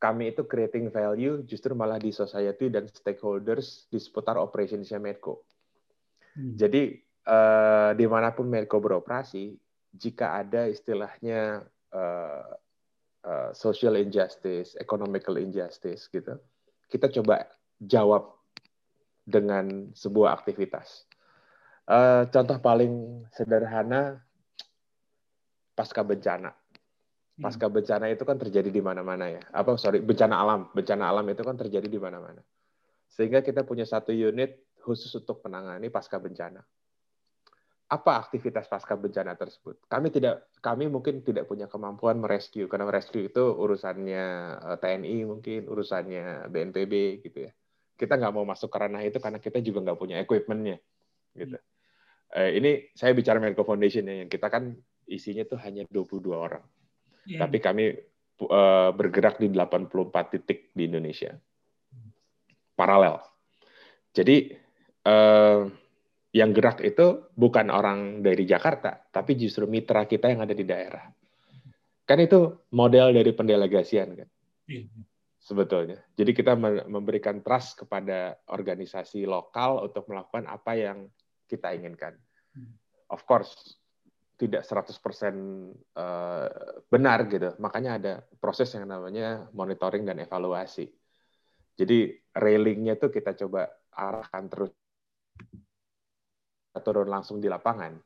Kami itu creating value justru malah di society dan stakeholders di seputar operationsnya Medco. Hmm. Jadi uh, di mana pun Medco beroperasi, jika ada istilahnya uh, uh, social injustice, economical injustice gitu. Kita coba jawab dengan sebuah aktivitas. Uh, contoh paling sederhana pasca bencana. Hmm. Pasca bencana itu kan terjadi di mana-mana ya. Apa sorry, bencana alam. Bencana alam itu kan terjadi di mana-mana. Sehingga kita punya satu unit khusus untuk menangani pasca bencana apa aktivitas pasca bencana tersebut. Kami tidak, kami mungkin tidak punya kemampuan merescue karena merescue itu urusannya eh, TNI mungkin, urusannya BNPB gitu ya. Kita nggak mau masuk ke ranah itu karena kita juga nggak punya equipmentnya gitu. Eh, ini saya bicara Medical Foundation ya, yang kita kan isinya tuh hanya 22 orang. Yeah. Tapi kami uh, bergerak di 84 titik di Indonesia. Paralel. Jadi uh, yang gerak itu bukan orang dari Jakarta, tapi justru mitra kita yang ada di daerah. Kan itu model dari pendelegasian kan. Iya. Sebetulnya. Jadi kita memberikan trust kepada organisasi lokal untuk melakukan apa yang kita inginkan. Hmm. Of course, tidak 100% eh, benar gitu. Makanya ada proses yang namanya monitoring dan evaluasi. Jadi railingnya tuh kita coba arahkan terus turun langsung di lapangan.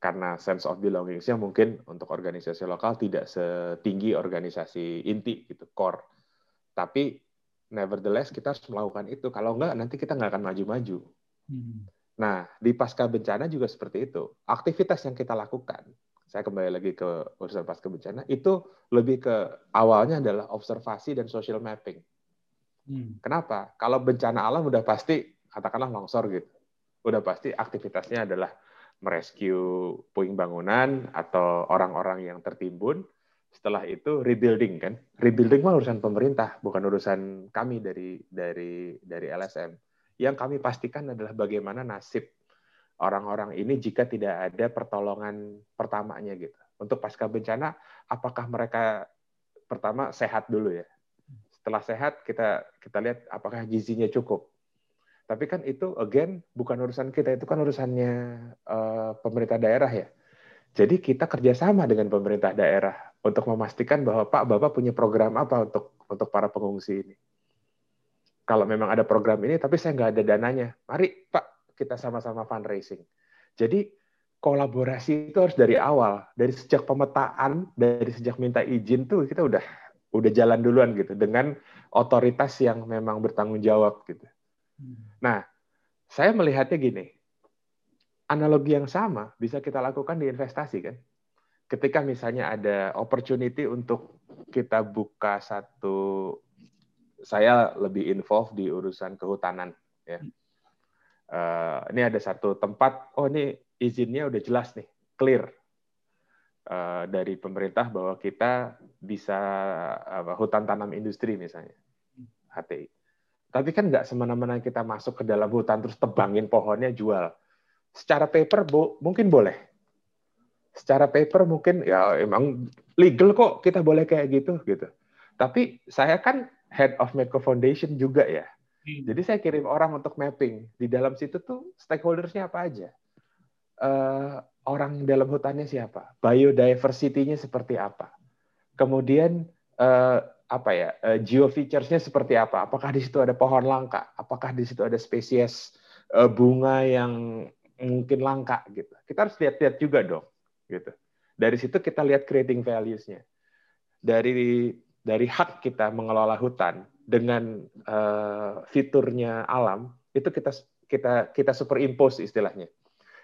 Karena sense of belonging-nya mungkin untuk organisasi lokal tidak setinggi organisasi inti gitu core. Tapi nevertheless kita harus melakukan itu. Kalau enggak nanti kita nggak akan maju-maju. Hmm. nah di pasca bencana juga seperti itu. Aktivitas yang kita lakukan saya kembali lagi ke urusan pasca bencana itu lebih ke awalnya adalah observasi dan social mapping. Hmm. kenapa? Kalau bencana alam udah pasti katakanlah longsor gitu udah pasti aktivitasnya adalah merescue puing bangunan atau orang-orang yang tertimbun. Setelah itu rebuilding kan. Rebuilding mah urusan pemerintah, bukan urusan kami dari dari dari LSM. Yang kami pastikan adalah bagaimana nasib orang-orang ini jika tidak ada pertolongan pertamanya gitu. Untuk pasca bencana, apakah mereka pertama sehat dulu ya? Setelah sehat kita kita lihat apakah gizinya cukup Tapi kan itu again bukan urusan kita, itu kan urusannya uh, pemerintah daerah ya. Jadi kita kerjasama dengan pemerintah daerah untuk memastikan bahwa Pak Bapak punya program apa untuk untuk para pengungsi ini. Kalau memang ada program ini, tapi saya nggak ada dananya, mari Pak kita sama-sama fundraising. Jadi kolaborasi itu harus dari awal, dari sejak pemetaan, dari sejak minta izin tuh kita udah udah jalan duluan gitu dengan otoritas yang memang bertanggung jawab gitu. Nah, saya melihatnya gini, analogi yang sama bisa kita lakukan di investasi kan. Ketika misalnya ada opportunity untuk kita buka satu, saya lebih involved di urusan kehutanan ya. Uh, ini ada satu tempat, oh ini izinnya udah jelas nih, clear. Uh, dari pemerintah bahwa kita bisa uh, hutan tanam industri misalnya, HTI tapi kan nggak semena-mena kita masuk ke dalam hutan terus tebangin pohonnya jual. Secara paper bo mungkin boleh. Secara paper mungkin ya emang legal kok kita boleh kayak gitu gitu. Tapi saya kan head of Medco Foundation juga ya. Hmm. Jadi saya kirim orang untuk mapping di dalam situ tuh stakeholdersnya apa aja. Uh, orang dalam hutannya siapa, biodiversity-nya seperti apa, kemudian uh, apa ya uh, geo features-nya seperti apa? Apakah di situ ada pohon langka? Apakah di situ ada spesies uh, bunga yang mungkin langka gitu? Kita harus lihat-lihat juga dong, gitu. Dari situ kita lihat creating values-nya. Dari dari hak kita mengelola hutan dengan uh, fiturnya alam itu kita kita kita superimpose istilahnya.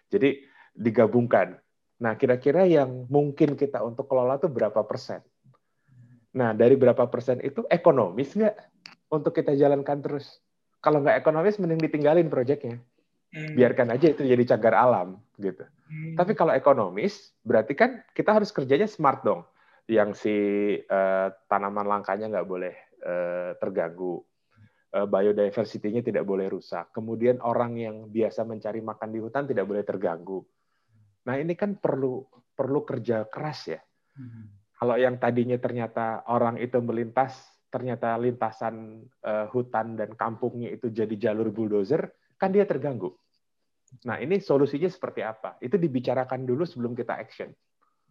Jadi digabungkan. Nah, kira-kira yang mungkin kita untuk kelola itu berapa persen? Nah, dari berapa persen itu ekonomis nggak untuk kita jalankan terus? Kalau nggak ekonomis, mending ditinggalin proyeknya. Hmm. Biarkan aja itu jadi cagar alam, gitu. Hmm. Tapi kalau ekonomis, berarti kan kita harus kerjanya smart dong. Yang si uh, tanaman langkanya nggak boleh uh, terganggu. Uh, biodiversity-nya tidak boleh rusak. Kemudian orang yang biasa mencari makan di hutan tidak boleh terganggu. Nah, ini kan perlu perlu kerja keras ya. Hmm kalau yang tadinya ternyata orang itu melintas, ternyata lintasan uh, hutan dan kampungnya itu jadi jalur bulldozer, kan dia terganggu. Nah, ini solusinya seperti apa? Itu dibicarakan dulu sebelum kita action.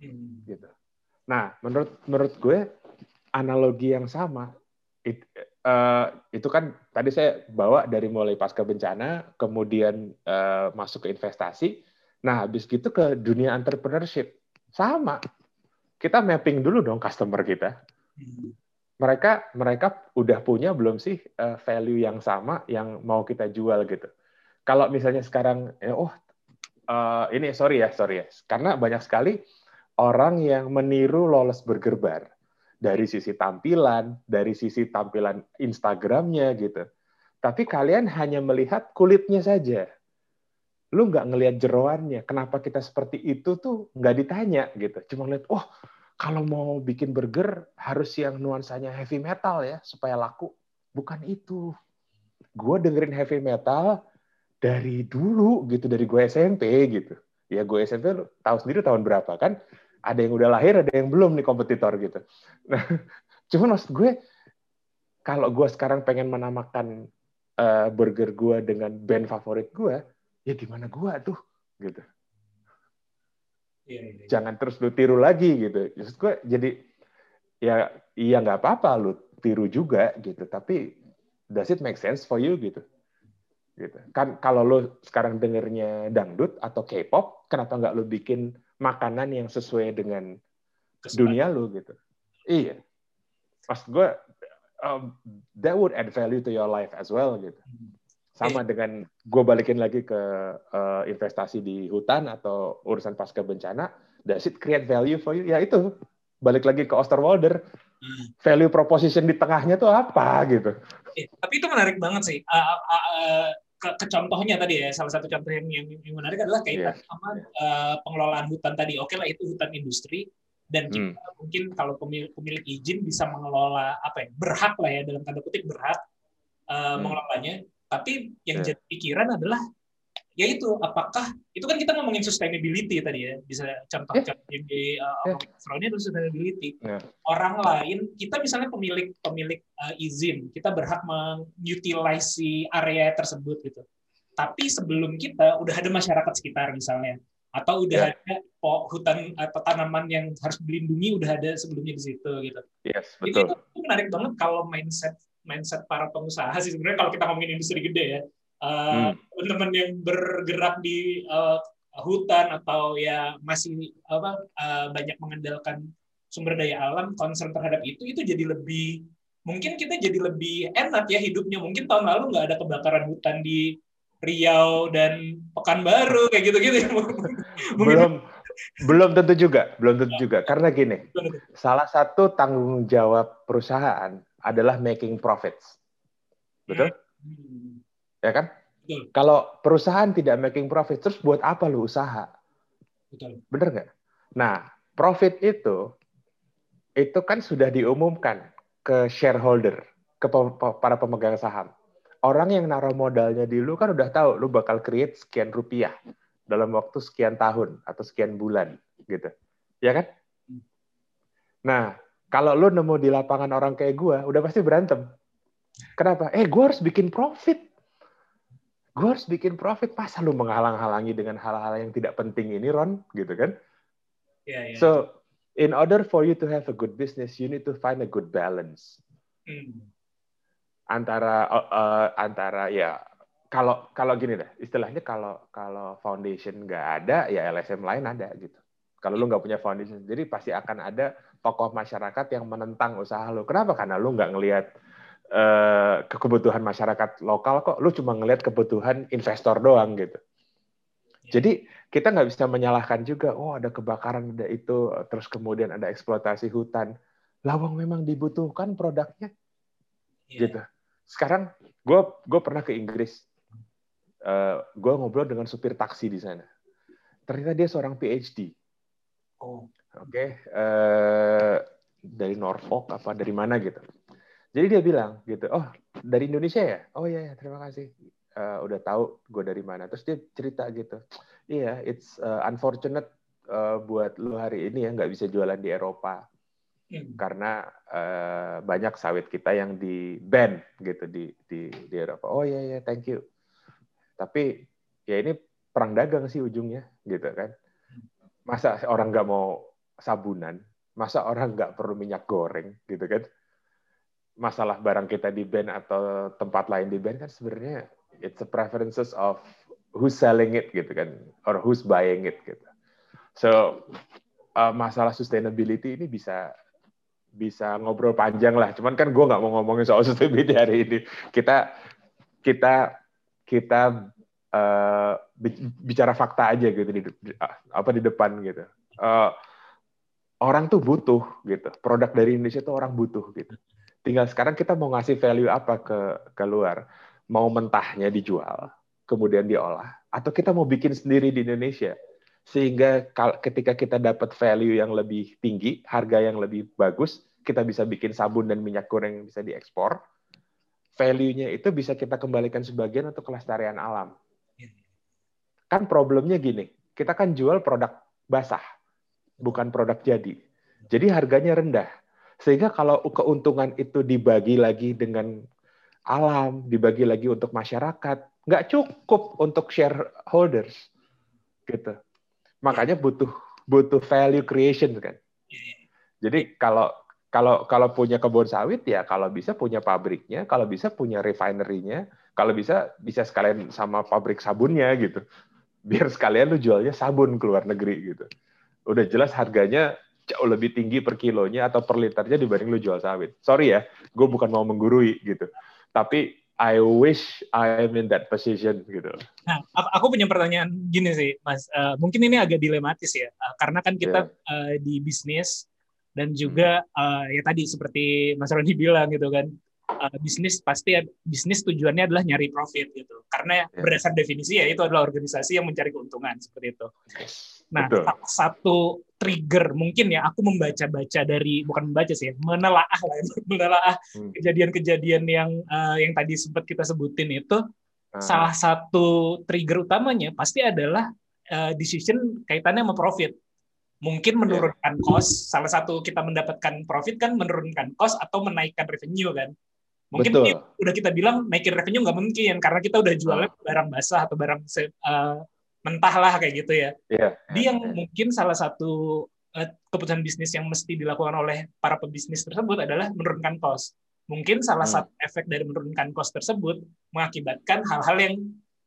Hmm. Gitu. Nah, menurut menurut gue analogi yang sama it, uh, itu kan tadi saya bawa dari mulai pasca bencana, kemudian uh, masuk ke investasi. Nah, habis gitu ke dunia entrepreneurship. Sama kita mapping dulu dong customer kita. Mereka mereka udah punya belum sih uh, value yang sama yang mau kita jual gitu. Kalau misalnya sekarang ya, oh uh, ini sorry ya sorry ya karena banyak sekali orang yang meniru lolos bergerbar dari sisi tampilan, dari sisi tampilan Instagramnya gitu. Tapi kalian hanya melihat kulitnya saja. Lu nggak ngelihat jeroannya. Kenapa kita seperti itu tuh nggak ditanya gitu. Cuma lihat, oh kalau mau bikin burger harus yang nuansanya heavy metal ya supaya laku. Bukan itu. Gue dengerin heavy metal dari dulu gitu dari gue SMP gitu. Ya gue SMP tahu sendiri tahun berapa kan? Ada yang udah lahir, ada yang belum nih kompetitor gitu. Nah, cuman maksud gue kalau gue sekarang pengen menamakan uh, burger gue dengan band favorit gue, ya gimana gue tuh gitu. Iya, iya, iya. Jangan terus lu tiru lagi gitu. Maksud gue jadi ya iya nggak apa-apa lu tiru juga gitu, tapi does it make sense for you gitu? Gitu. Kan kalau lu sekarang dengernya dangdut atau K-pop, kenapa nggak lu bikin makanan yang sesuai dengan Kesukaan. dunia lu gitu? Iya. Maksud gue um, that would add value to your life as well gitu. Hmm sama dengan gue balikin lagi ke uh, investasi di hutan atau urusan pasca bencana, does it create value for you? Ya itu, balik lagi ke Osterwalder, hmm. value proposition di tengahnya tuh apa gitu. Eh, tapi itu menarik banget sih. Uh, uh, uh, ke, ke contohnya tadi ya, salah satu contoh yang, yang, yang menarik adalah kaitan yeah. sama uh, pengelolaan hutan tadi. Oke lah itu hutan industri, dan kita hmm. mungkin kalau pemilik, pemilik izin bisa mengelola apa ya berhak lah ya dalam tanda kutip berhak uh, hmm. mengelolanya tapi yang yeah. jadi pikiran adalah ya itu apakah itu kan kita ngomongin sustainability tadi ya bisa contoh Yeah. di uh, Yeah. Itu sustainability Yeah. orang lain kita misalnya pemilik pemilik uh, izin kita berhak mengutilize si area tersebut gitu tapi sebelum kita udah ada masyarakat sekitar misalnya atau udah Yeah. ada po- hutan atau tanaman yang harus dilindungi udah ada sebelumnya di situ gitu Yes, Jadi betul. itu, itu menarik banget kalau mindset mindset para pengusaha sih sebenarnya kalau kita ngomongin industri gede ya Uh, Hmm. teman-teman yang bergerak di uh, hutan atau ya masih apa uh, banyak mengandalkan sumber daya alam concern terhadap itu itu jadi lebih mungkin kita jadi lebih enak ya hidupnya mungkin tahun lalu nggak ada kebakaran hutan di Riau dan Pekanbaru kayak gitu-gitu ya. Belum belum tentu juga, belum tentu juga. Karena gini, salah satu tanggung jawab perusahaan adalah making profits. Betul? Hmm. Ya kan? Betul. Kalau perusahaan tidak making profit, terus buat apa lu usaha? Betul. Bener nggak? Nah, profit itu itu kan sudah diumumkan ke shareholder, ke para pemegang saham. Orang yang naruh modalnya di lu kan udah tahu lu bakal create sekian rupiah dalam waktu sekian tahun atau sekian bulan gitu. Ya kan? Nah, kalau lu nemu di lapangan orang kayak gua, udah pasti berantem. Kenapa? Eh, gua harus bikin profit. Gua harus bikin profit. Masa lu menghalang-halangi dengan hal-hal yang tidak penting ini, Ron? Gitu kan? Ya, ya. So, in order for you to have a good business, you need to find a good balance Hmm. antara uh, uh, antara ya kalau kalau gini deh istilahnya kalau kalau foundation nggak ada ya LSM lain ada gitu. Kalau lu nggak punya foundation, jadi pasti akan ada tokoh masyarakat yang menentang usaha lu. Kenapa? Karena lu nggak ngelihat eh, kebutuhan masyarakat lokal kok, lu cuma ngelihat kebutuhan investor doang gitu. Jadi kita nggak bisa menyalahkan juga, oh ada kebakaran, ada itu, terus kemudian ada eksploitasi hutan. Lawang memang dibutuhkan produknya, Iya. gitu. Sekarang gue gue pernah ke Inggris, gue ngobrol dengan supir taksi di sana. Ternyata dia seorang PhD, Oh. Oke, eh, dari Norfolk apa dari mana gitu. Jadi dia bilang gitu, oh dari Indonesia ya? Oh iya, ya, terima kasih. Eh, udah tahu gue dari mana. Terus dia cerita gitu, iya, it's uh, unfortunate uh, buat lu hari ini ya nggak bisa jualan di Eropa Hmm. karena eh, banyak sawit kita yang di ban gitu di di di Eropa. Oh iya iya, thank you. Tapi ya ini perang dagang sih ujungnya gitu kan. Masa orang nggak mau sabunan, masa orang nggak perlu minyak goreng gitu kan. Masalah barang kita di ban atau tempat lain di ban kan sebenarnya it's a preferences of who's selling it gitu kan or who's buying it gitu. So uh, masalah sustainability ini bisa bisa ngobrol panjang lah. Cuman kan gue nggak mau ngomongin soal sustainability hari ini. Kita kita kita uh, bi- bicara fakta aja gitu di, di- apa di depan gitu. Uh, orang tuh butuh gitu. Produk dari Indonesia tuh orang butuh gitu. Tinggal sekarang kita mau ngasih value apa ke keluar. Mau mentahnya dijual, kemudian diolah, atau kita mau bikin sendiri di Indonesia sehingga ketika kita dapat value yang lebih tinggi, harga yang lebih bagus, kita bisa bikin sabun dan minyak goreng yang bisa diekspor. Value-nya itu bisa kita kembalikan sebagian untuk kelestarian alam. Kan problemnya gini, kita kan jual produk basah, bukan produk jadi. Jadi harganya rendah. Sehingga kalau keuntungan itu dibagi lagi dengan alam, dibagi lagi untuk masyarakat, nggak cukup untuk shareholders. Gitu makanya butuh butuh value creation kan. Jadi kalau kalau kalau punya kebun sawit ya kalau bisa punya pabriknya, kalau bisa punya refinery-nya, kalau bisa bisa sekalian sama pabrik sabunnya gitu. Biar sekalian lu jualnya sabun ke luar negeri gitu. Udah jelas harganya jauh lebih tinggi per kilonya atau per liternya dibanding lu jual sawit. Sorry ya, gue bukan mau menggurui gitu. Tapi I wish I am in that position gitu. Nah, aku punya pertanyaan gini sih, Mas. Eh, mungkin ini agak dilematis ya, Eh, karena kan kita eh, di bisnis dan juga eh, ya tadi seperti Mas Roni bilang gitu kan, eh, bisnis pasti bisnis tujuannya adalah nyari profit gitu. Karena Ya. berdasar definisi ya itu adalah organisasi yang mencari keuntungan seperti itu. Nah, Betul. salah satu trigger mungkin ya aku membaca-baca dari bukan membaca sih, ya, menelaah lah, ya, menelaah Hmm. kejadian-kejadian yang eh, yang tadi sempat kita sebutin itu Ah. salah satu trigger utamanya pasti adalah uh, decision kaitannya sama profit. Mungkin menurunkan cost, salah satu kita mendapatkan profit kan menurunkan cost atau menaikkan revenue kan. Mungkin Betul. ini udah kita bilang naikin revenue nggak mungkin karena kita udah jualnya barang basah atau barang uh, mentah lah kayak gitu ya. Iya. Jadi yang mungkin salah satu uh, keputusan bisnis yang mesti dilakukan oleh para pebisnis tersebut adalah menurunkan cost. Mungkin salah Hmm. satu efek dari menurunkan cost tersebut mengakibatkan hal-hal yang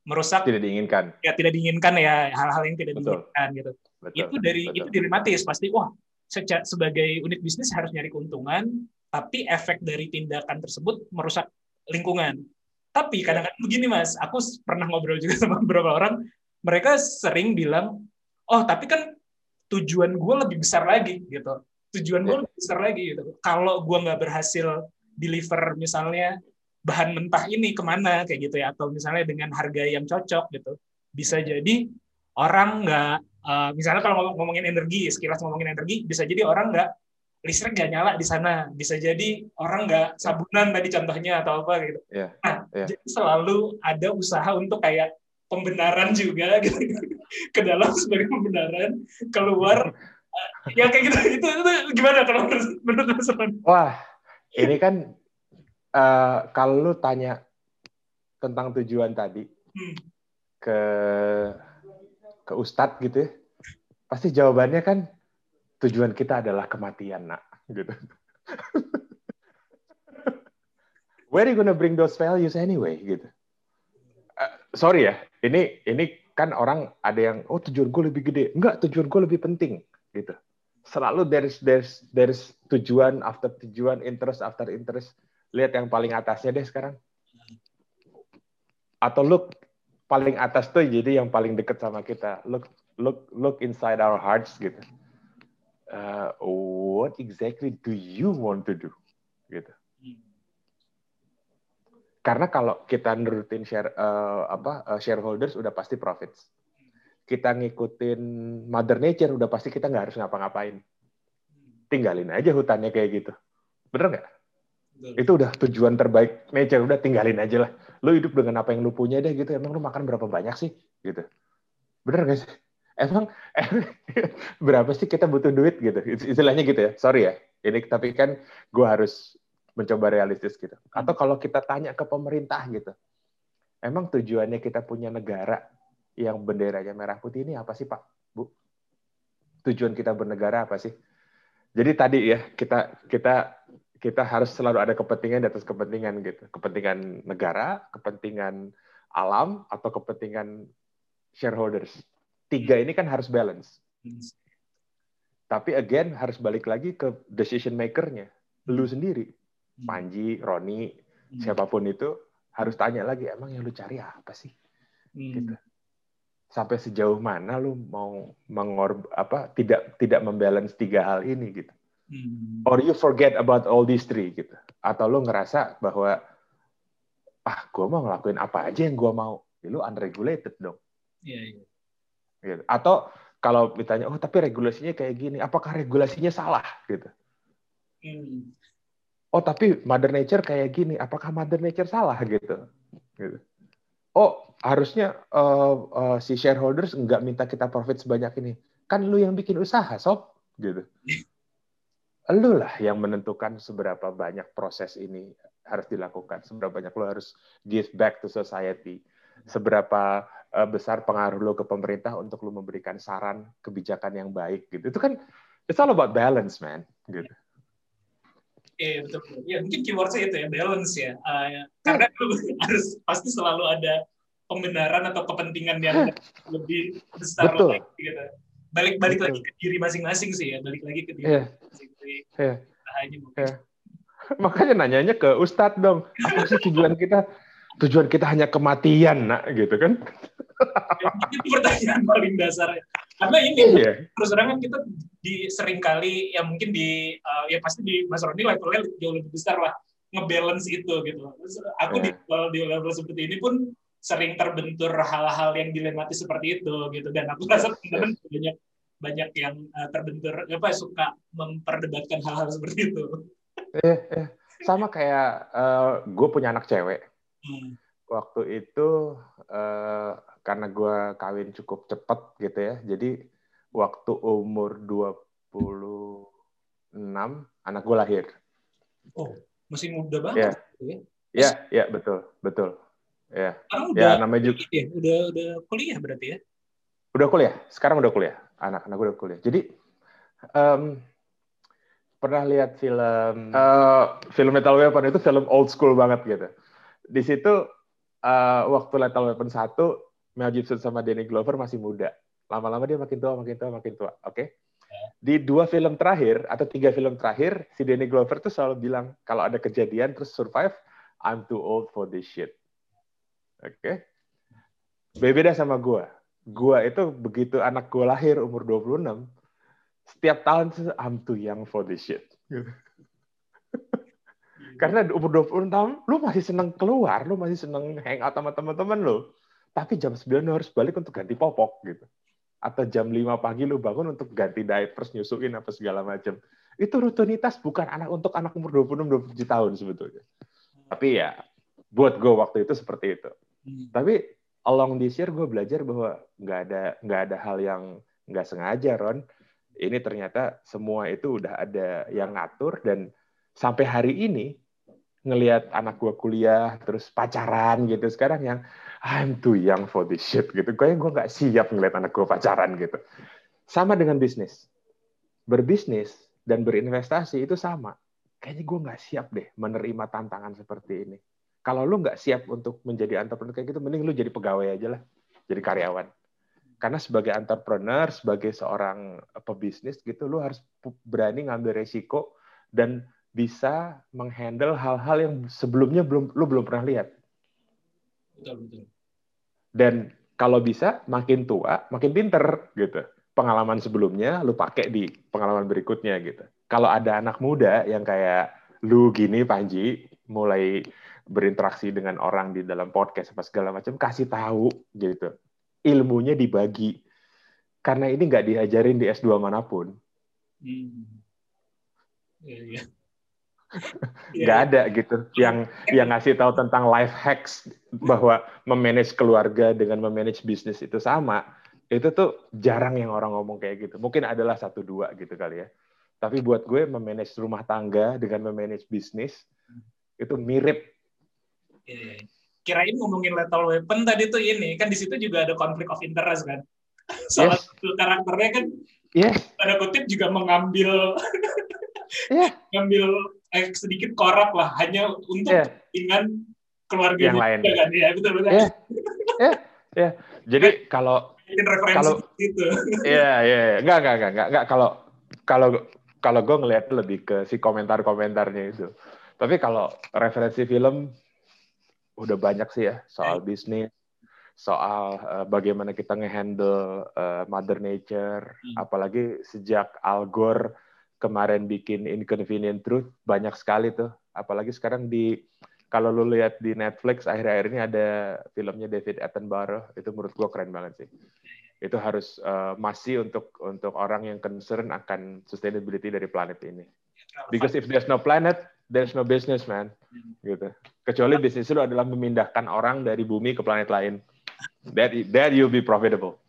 merusak Tidak diinginkan. ya tidak diinginkan ya hal-hal yang tidak Betul. diinginkan gitu. Betul. itu dari betul. itu dilematis pasti wah seca- sebagai unit bisnis harus nyari keuntungan tapi efek dari tindakan tersebut merusak lingkungan. Tapi kadang-kadang begini mas, aku pernah ngobrol juga sama beberapa orang, mereka sering bilang, oh tapi kan tujuan gue lebih besar lagi gitu, tujuan gue Ya. lebih besar lagi gitu. Kalau gue nggak berhasil deliver misalnya bahan mentah ini ke mana kayak gitu ya, atau misalnya dengan harga yang cocok gitu, bisa jadi orang nggak, eh, misalnya kalau ngomong- ngomongin energi, sekilas ngomongin energi, bisa jadi orang nggak listrik nggak nyala di sana, bisa jadi orang nggak sabunan tadi contohnya atau apa gitu. Iya, Nah, iya. jadi selalu ada usaha untuk kayak pembenaran juga gitu ke dalam sebagai pembenaran keluar ya kayak gitu itu, itu gimana kalau menurut menurut Mas Ron? Wah, ini kan eh, kalau lu tanya tentang tujuan tadi Hmm. ke ke Ustadz gitu ya, pasti jawabannya kan tujuan kita adalah kematian, nak, gitu. Where are you gonna bring those values anyway, gitu? Sorry ya, ini ini kan orang ada yang oh tujuan gue lebih gede, enggak tujuan gue lebih penting, gitu. Selalu there's there's there's tujuan after tujuan, interest after interest. Lihat yang paling atasnya deh sekarang. Atau look paling atas tuh jadi yang paling deket sama kita. Look look look inside our hearts gitu. Uh, what exactly do you want to do? Gitu. Karena kalau kita nurutin share uh, apa uh, shareholders udah pasti profits. Kita ngikutin mother nature udah pasti kita nggak harus ngapa-ngapain. Tinggalin aja hutannya kayak gitu. Bener nggak? Itu udah tujuan terbaik nature udah tinggalin aja lah. Lu hidup dengan apa yang lu punya deh gitu. Emang lu makan berapa banyak sih? Gitu. Bener nggak sih? Emang berapa sih kita butuh duit gitu? Istilahnya gitu ya. Sorry ya. Ini tapi kan gue harus mencoba realistis gitu. Atau kalau kita tanya ke pemerintah gitu, emang tujuannya kita punya negara yang benderanya merah putih ini apa sih Pak, Bu? Tujuan kita bernegara apa sih? Jadi tadi ya kita kita kita harus selalu ada kepentingan di atas kepentingan gitu, kepentingan negara, kepentingan alam atau kepentingan shareholders. Tiga ini kan harus balance. Tapi again harus balik lagi ke decision maker-nya, lu sendiri. Panji, Roni, siapa pun itu harus tanya lagi emang yang lu cari apa sih? Gitu. Sampai sejauh mana lu mau mengor apa tidak tidak membalance tiga hal ini gitu. Or you forget about all these three gitu. Atau lu ngerasa bahwa ah gue mau ngelakuin apa aja yang gue mau. Ya, lu unregulated dong. Iya, iya. Gitu. Atau kalau ditanya, oh tapi regulasinya kayak gini, apakah regulasinya salah gitu? Hmm. Oh tapi Mother Nature kayak gini, apakah Mother Nature salah gitu? gitu. Oh harusnya uh, uh, si shareholders nggak minta kita profit sebanyak ini, kan lu yang bikin usaha sob, gitu. Lu lah yang menentukan seberapa banyak proses ini harus dilakukan, seberapa banyak lu harus give back to society, seberapa uh, besar pengaruh lu ke pemerintah untuk lu memberikan saran kebijakan yang baik gitu. Itu kan it's all about balance man, gitu. Iya betul. Ya mungkin keywordnya itu ya balance ya. Uh, karena lu harus pasti selalu ada pembenaran atau kepentingan yang lebih besar Betul. lagi gitu. Balik-balik Betul. lagi ke diri masing-masing sih ya. Balik lagi ke diri Iya. masing-masing. Mungkin. Iya. Makanya nanyanya ke Ustadz dong. Apa sih tujuan kita? Tujuan kita hanya kematian, nak, gitu kan? Ya, itu pertanyaan paling dasar. Karena ini Iya. terus terang kan kita di sering kali ya mungkin di uh, ya pasti di Mas Roni levelnya jauh lebih besar lah ngebalance itu gitu. Terus aku di Iya. level di level seperti ini pun sering terbentur hal-hal yang dilematis seperti itu gitu dan aku rasa teman-teman banyak banyak yang uh, terbentur apa suka memperdebatkan hal-hal seperti itu. Eh, eh. Sama kayak gue punya anak cewek. Hmm. waktu itu eh, karena gue kawin cukup cepet gitu ya. Jadi waktu umur 26 anak gue lahir. Oh, masih muda Ya, banget. gitu ya. ya, ya betul, betul. Ya, Sekarang ya udah namanya juga ya, udah udah kuliah berarti ya. udah kuliah. Sekarang udah kuliah. Anak-anak gue udah kuliah. Jadi em, pernah lihat film eh, film Lethal Weapon itu film old school banget gitu. Di situ eh, waktu Lethal Weapon 1 Mel Gibson sama Danny Glover masih muda. Lama-lama dia makin tua, makin tua, makin tua. Oke. Di dua film terakhir atau tiga film terakhir si Danny Glover tuh selalu bilang kalau ada kejadian terus survive, I'm too old for this shit. Oke. Berbeda sama gua. Gua itu begitu anak gua lahir umur 26, setiap tahun I'm too young for this shit. Gitu. Karena umur 20 tahun, lu masih seneng keluar, lu masih seneng hang out sama teman-teman lu. Tapi jam 9 lu harus balik untuk ganti popok gitu. Atau jam 5 pagi lu bangun untuk ganti diapers, nyusuin apa segala macam. Itu rutinitas bukan anak untuk anak umur 26 27 tahun sebetulnya. Tapi ya buat gue waktu itu seperti itu. Hmm. Tapi along this year gue belajar bahwa nggak ada nggak ada hal yang nggak sengaja Ron. Ini ternyata semua itu udah ada yang ngatur dan sampai hari ini ngelihat anak gue kuliah terus pacaran gitu sekarang yang I'm too young for this shit gitu. Kayaknya gue nggak siap ngelihat anak gue pacaran gitu. Sama dengan bisnis. Berbisnis dan berinvestasi itu sama. Kayaknya gue nggak siap deh menerima tantangan seperti ini. Kalau lu nggak siap untuk menjadi entrepreneur kayak gitu, mending lu jadi pegawai aja lah, jadi karyawan. Karena sebagai entrepreneur, sebagai seorang pebisnis gitu, lu harus berani ngambil resiko dan bisa menghandle hal-hal yang sebelumnya belum lu belum pernah lihat. Betul betul. Dan kalau bisa makin tua, makin pinter gitu. Pengalaman sebelumnya lu pakai di pengalaman berikutnya gitu. Kalau ada anak muda yang kayak lu gini Panji, mulai berinteraksi dengan orang di dalam podcast apa segala macam, kasih tahu gitu. Ilmunya dibagi. Karena ini nggak diajarin di S2 mana pun. Hmm. Iya, iya. Nggak ada gitu yang yang ngasih tahu tentang life hacks bahwa memanage keluarga dengan memanage bisnis itu sama itu tuh jarang yang orang ngomong kayak gitu mungkin adalah satu dua gitu kali ya tapi buat gue memanage rumah tangga dengan memanage bisnis itu mirip Iya. Kirain ngomongin lethal weapon tadi tuh ini kan di situ juga ada konflik of interest kan. Salah Yes. satu karakternya kan yes tanda kutip juga mengambil Iya. ngambil eh, sedikit korak lah hanya untuk Iya. kepentingan keluarga Yang lain. kan ya betul betul. Iya. Iya. Iya. jadi kalau Kalau- gitu. Iya, iya, iya. Enggak, enggak, enggak, enggak, enggak. Kalau kalau kalau gue ngelihat lebih ke si komentar-komentarnya itu. Tapi kalau referensi film udah banyak sih ya soal bisnis, soal eh, bagaimana kita ngehandle eh, mother nature, Hmm. apalagi sejak Al Gore kemarin bikin Inconvenient Truth banyak sekali tuh. Apalagi sekarang di kalau lu lihat di Netflix akhir-akhir ini ada filmnya David Attenborough itu menurut gua keren banget sih itu harus eh, masih untuk untuk orang yang concern akan sustainability dari planet ini. Because if there's no planet, there's no business, man. Gitu. Kecuali bisnis itu adalah memindahkan orang dari bumi ke planet lain. That that you'll be profitable.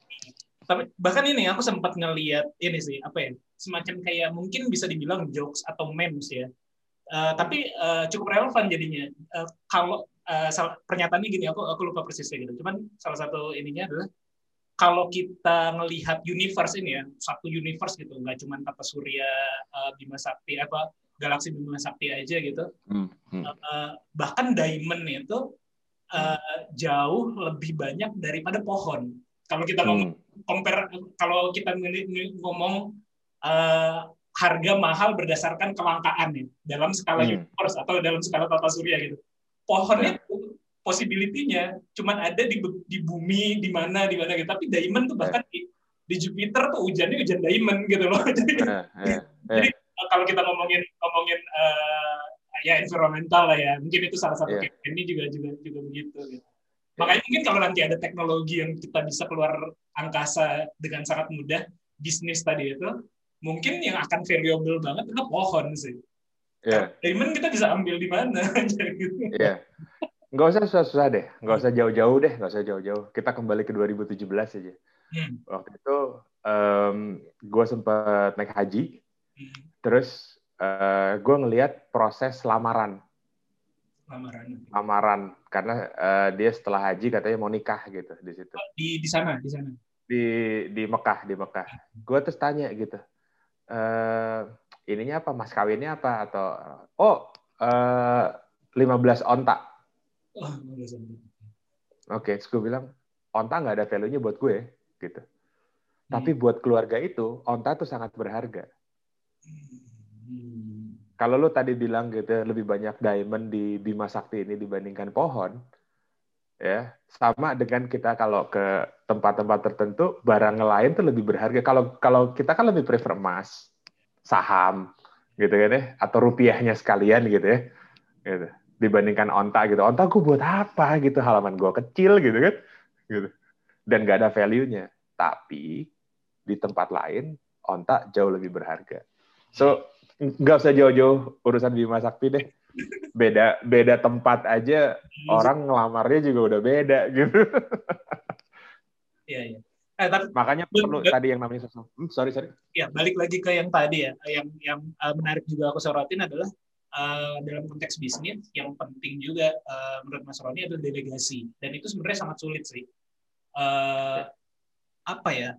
Tapi bahkan ini aku sempat ngeliat ini sih apa ya semacam kayak mungkin bisa dibilang jokes atau memes ya. Eh, tapi eh, cukup relevan jadinya. Eh, kalau sal- pernyataannya gini, aku aku lupa persisnya gitu. Cuman salah satu ininya adalah kalau kita ngelihat universe ini ya satu universe gitu, nggak cuma tata surya eh, Bima Sakti apa galaksi Bima Sakti aja gitu. Eh, bahkan diamond itu eh, jauh lebih banyak daripada pohon. Kalau kita ngomong Hmm. compare kalau kita ng- ng- ngomong eh, harga mahal berdasarkan kelangkaan ya dalam skala Hmm. universe atau dalam skala tata surya gitu. Pohon itu possibility-nya cuman ada di di bumi di mana di mana gitu. Tapi diamond tuh bahkan di, di Jupiter tuh hujannya hujan diamond gitu loh. Jadi eh, jadi kalau kita ngomongin ngomongin eh, ya environmental lah ya, mungkin itu salah satu Iya. campaign ini juga juga juga begitu. Gitu. Makanya mungkin kalau nanti ada teknologi yang kita bisa keluar angkasa dengan sangat mudah, bisnis tadi itu, mungkin yang akan valuable banget itu pohon sih. Iya, Diamond kita bisa ambil di mana gitu. iya. Nggak usah susah-susah deh, nggak usah jauh-jauh deh, nggak usah jauh-jauh. Kita kembali ke 2017 aja. Hmm. Waktu itu gue sempat naik haji, Hmm. terus gue ngelihat proses lamaran, Lamaran. lamaran karena eh, dia setelah haji katanya mau nikah gitu di situ. Di di sana, di sana. di di Mekah di Mekah. Gue terus tanya gitu, eh ininya apa mas kawinnya apa atau oh eh 15 onta. Oh. Oke, terus gue bilang onta nggak ada value-nya buat gue gitu. Tapi buat keluarga itu onta tuh sangat berharga. Hmm. Kalau lu tadi bilang gitu lebih banyak diamond di Bima Sakti ini dibandingkan pohon, ya sama dengan kita kalau ke tempat-tempat tertentu barang lain tuh lebih berharga. Kalau kalau kita kan lebih prefer emas, saham, gitu kan ya, atau rupiahnya sekalian gitu ya, gitu. Dibandingkan onta gitu, onta gue buat apa gitu, halaman gue kecil gitu kan, gitu. Dan gak ada value-nya. Tapi di tempat lain onta jauh lebih berharga. So nggak usah jauh-jauh urusan Bima Sakti deh. Beda beda tempat aja orang ngelamarnya juga udah beda gitu. Iya, iya. Eh, tapi Makanya perlu tadi yang namanya sosok. Hmm, sorry sorry. ya balik lagi ke yang tadi ya, yang yang uh, menarik juga aku sorotin adalah uh, dalam konteks bisnis yang penting juga uh, menurut Mas Roni adalah delegasi dan itu sebenarnya sangat sulit sih. Uh, apa ya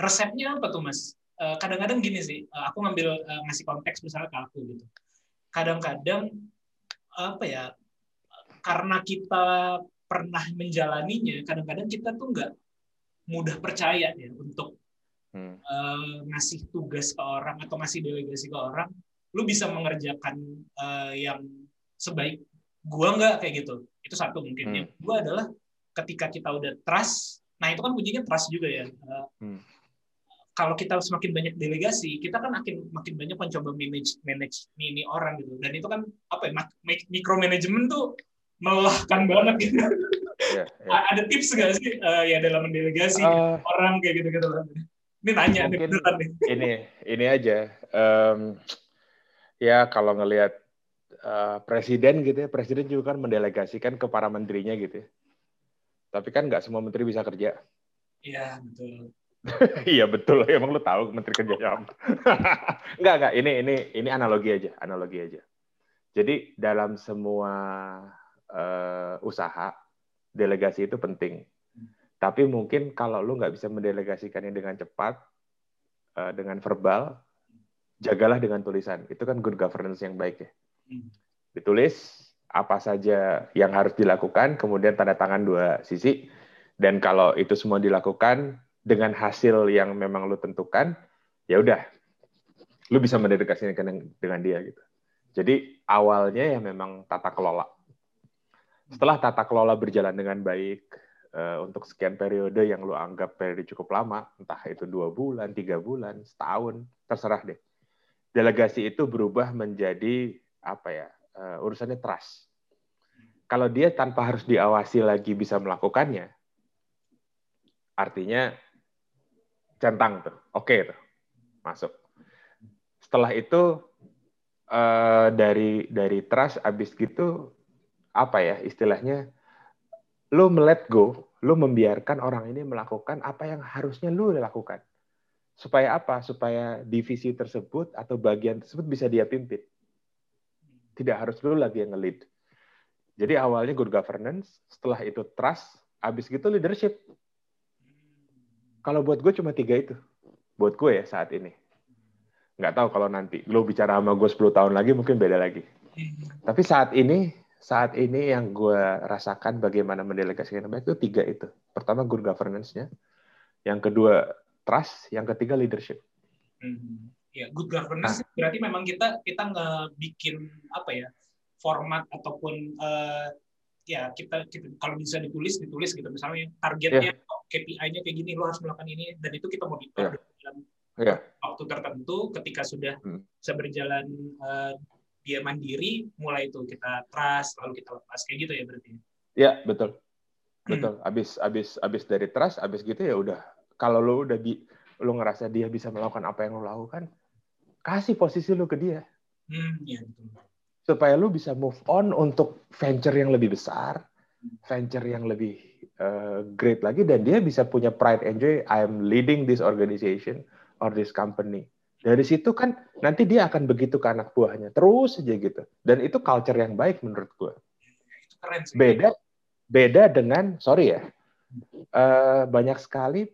resepnya apa tuh Mas? Uh, kadang-kadang gini sih, uh, aku ngambil uh, ngasih konteks misalnya ke aku gitu. Kadang-kadang apa ya karena kita pernah menjalaninya, kadang-kadang kita tuh nggak mudah percaya ya untuk Hmm. eh, ngasih tugas ke orang atau ngasih delegasi ke orang, lu bisa mengerjakan eh, yang sebaik gua nggak kayak gitu. Itu satu mungkin. Hmm. Yang kedua adalah ketika kita udah trust, nah itu kan kuncinya trust juga ya. Eh, Hmm. Kalau kita semakin banyak delegasi, kita kan makin makin banyak mencoba manage manage ini, ini orang gitu. Dan itu kan apa ya? Micromanagement tuh melelahkan banget gitu. Iya, iya. A- Ada tips nggak sih eh, ya dalam mendelegasi Eh, orang kayak gitu-gitu? Ini nanya nih nih. ini ini aja. Em, ya kalau ngelihat eh, presiden gitu ya, presiden juga kan mendelegasikan ke para menterinya gitu ya. Tapi kan nggak semua menteri bisa kerja. Iya betul. iya betul, emang lu tahu menteri kerja siapa? enggak enggak, ini ini ini analogi aja, analogi aja. Jadi dalam semua eh, usaha delegasi itu penting. Tapi mungkin kalau lu nggak bisa mendelegasikannya dengan cepat, eh, dengan verbal, jagalah dengan tulisan. Itu kan good governance yang baik ya. Hmm. Ditulis apa saja yang harus dilakukan, kemudian tanda tangan dua sisi. Dan kalau itu semua dilakukan dengan hasil yang memang lu tentukan, ya udah, lu bisa mendelegasikan dengan, dia gitu. Jadi awalnya ya memang tata kelola. Setelah tata kelola berjalan dengan baik eh, untuk sekian periode yang lu anggap periode cukup lama, entah itu dua bulan, tiga bulan, setahun, terserah deh. Delegasi itu berubah menjadi apa ya? eh, urusannya trust. Kalau dia tanpa harus diawasi lagi bisa melakukannya, artinya centang tuh, oke tuh, masuk. Setelah itu eh, dari dari trust abis gitu apa ya istilahnya lu melet go, lu membiarkan orang ini melakukan apa yang harusnya lu lakukan. Supaya apa? Supaya divisi tersebut atau bagian tersebut bisa dia pimpin. Tidak harus lu lagi yang nge-lead. Jadi awalnya good governance, setelah itu trust, habis gitu leadership. Kalau buat gue cuma tiga itu. Buat gue ya saat ini. Nggak tahu kalau nanti lu bicara sama gue 10 tahun lagi mungkin beda lagi. Tapi saat ini, saat ini yang gue rasakan bagaimana mendelegasikan baik itu tiga itu. Pertama good governance-nya, yang kedua trust, yang ketiga leadership. Hmm. Ya, good governance berarti memang kita kita ngebikin apa ya format ataupun eh, ya kita, kita kalau bisa ditulis ditulis gitu misalnya targetnya KPI-nya kayak gini lo harus melakukan ini. Dan itu kita monitor dalam Iya. waktu tertentu ketika sudah Hmm. bisa berjalan eh, dia mandiri mulai itu kita trust lalu kita lepas. Kayak gitu ya berarti? Ya betul, betul. Abis abis abis dari trust, abis gitu ya udah. Kalau lu udah bi, lu ngerasa dia bisa melakukan apa yang lu lakukan, kasih posisi lu ke dia. Hmm ya betul. Supaya lu bisa move on untuk venture yang lebih besar, venture yang lebih uh, great lagi dan dia bisa punya pride and joy I am leading this organization or this company. Dari situ kan nanti dia akan begitu ke anak buahnya terus aja gitu. Dan itu culture yang baik menurut gue. Beda beda dengan sorry ya uh, banyak sekali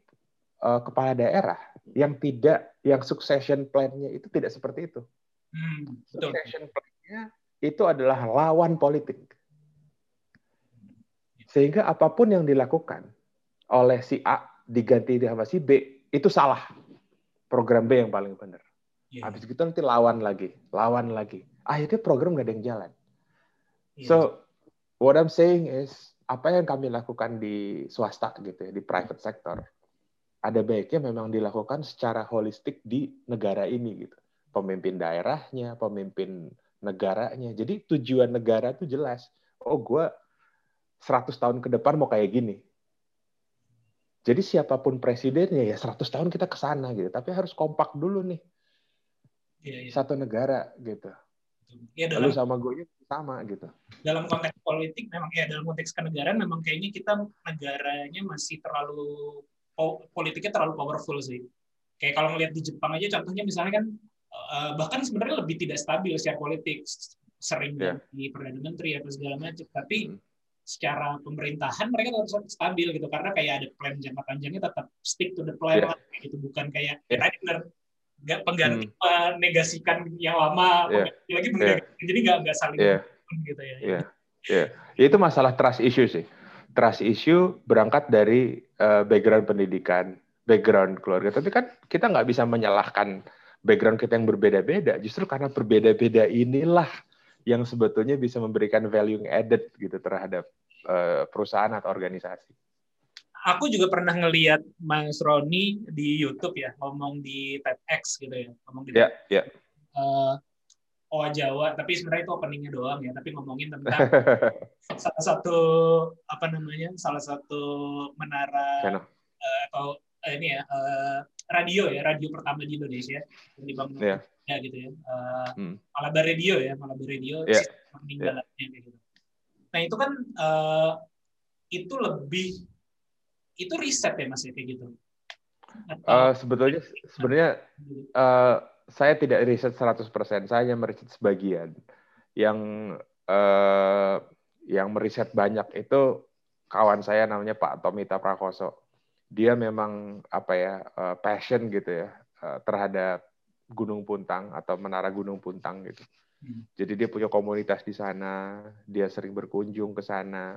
uh, kepala daerah yang tidak yang succession plan-nya itu tidak seperti itu. Hmm, betul. Succession plan-nya itu adalah lawan politik. Sehingga apa pun yang dilakukan oleh si A diganti sama si B itu salah program B yang paling benar. Iya. Habis gitu nanti lawan lagi, lawan lagi. Akhirnya program nggak ada yang jalan. Iya. So what I'm saying is apa yang kami lakukan di swasta gitu ya, di private sector, ada baiknya memang dilakukan secara holistik di negara ini gitu. Pemimpin daerahnya, pemimpin negaranya. Jadi tujuan negara tuh jelas. Oh, gue 100 tahun ke depan mau kayak gini. Jadi siapa pun presidennya ya 100 tahun kita ke sana gitu. Tapi harus kompak dulu nih. Iya, iya. Satu negara gitu. Ya, dalam Lalu sama gue sama gitu. dalam konteks politik memang ya dalam konteks kenegaraan memang kayaknya kita negaranya masih terlalu po- politiknya terlalu powerful sih. Kayak kalau ngelihat di Jepang aja contohnya misalnya kan eh, bahkan sebenarnya lebih tidak stabil secara politik sering Iya. di perdana menteri atau segala macam tapi Hmm. Secara pemerintahan mereka tetap stabil gitu karena kayak ada plan jangka panjangnya tetap stick to the plan Iya. lah kayak gitu bukan kayak Iya. ya tadi benar nggak pengganti Hmm. menegasikan yang lama Iya. pengganti lagi menegasikan jadi nggak nggak saling Iya. gitu ya. Iya, iya. Itu masalah trust issue sih. Trust issue berangkat dari eh, background pendidikan, background keluarga. Tapi kan kita nggak bisa menyalahkan background kita yang berbeda-beda. Justru karena berbeda-beda inilah yang sebetulnya bisa memberikan value added gitu terhadap eh, perusahaan atau organisasi. Aku juga pernah ngelihat Mas Roni di YouTube ya ngomong di TEDx gitu ya, ngomong di Ya, ya. eh, Owa Jawa, tapi sebenarnya itu openingnya doang ya, tapi ngomongin tentang salah satu apa namanya, salah satu menara Channel. eh, atau eh, ini ya eh, radio ya, radio pertama di Indonesia yang dibangun Iya. ya gitu ya, Eh, Hmm. Malabar Radio ya, Malabar Radio sistem peninggalannya kayak gitu. Nah itu kan eh, itu lebih itu riset ya mas ya kayak gitu. Eh, sebetulnya sebenarnya eh, saya tidak riset 100%, saya hanya meriset sebagian. Yang eh, yang meriset banyak itu kawan saya namanya Pak Tomita Prakoso. Dia memang apa ya eh, passion gitu ya eh, terhadap Gunung Puntang atau Menara Gunung Puntang gitu. Jadi dia punya komunitas di sana, dia sering berkunjung ke sana,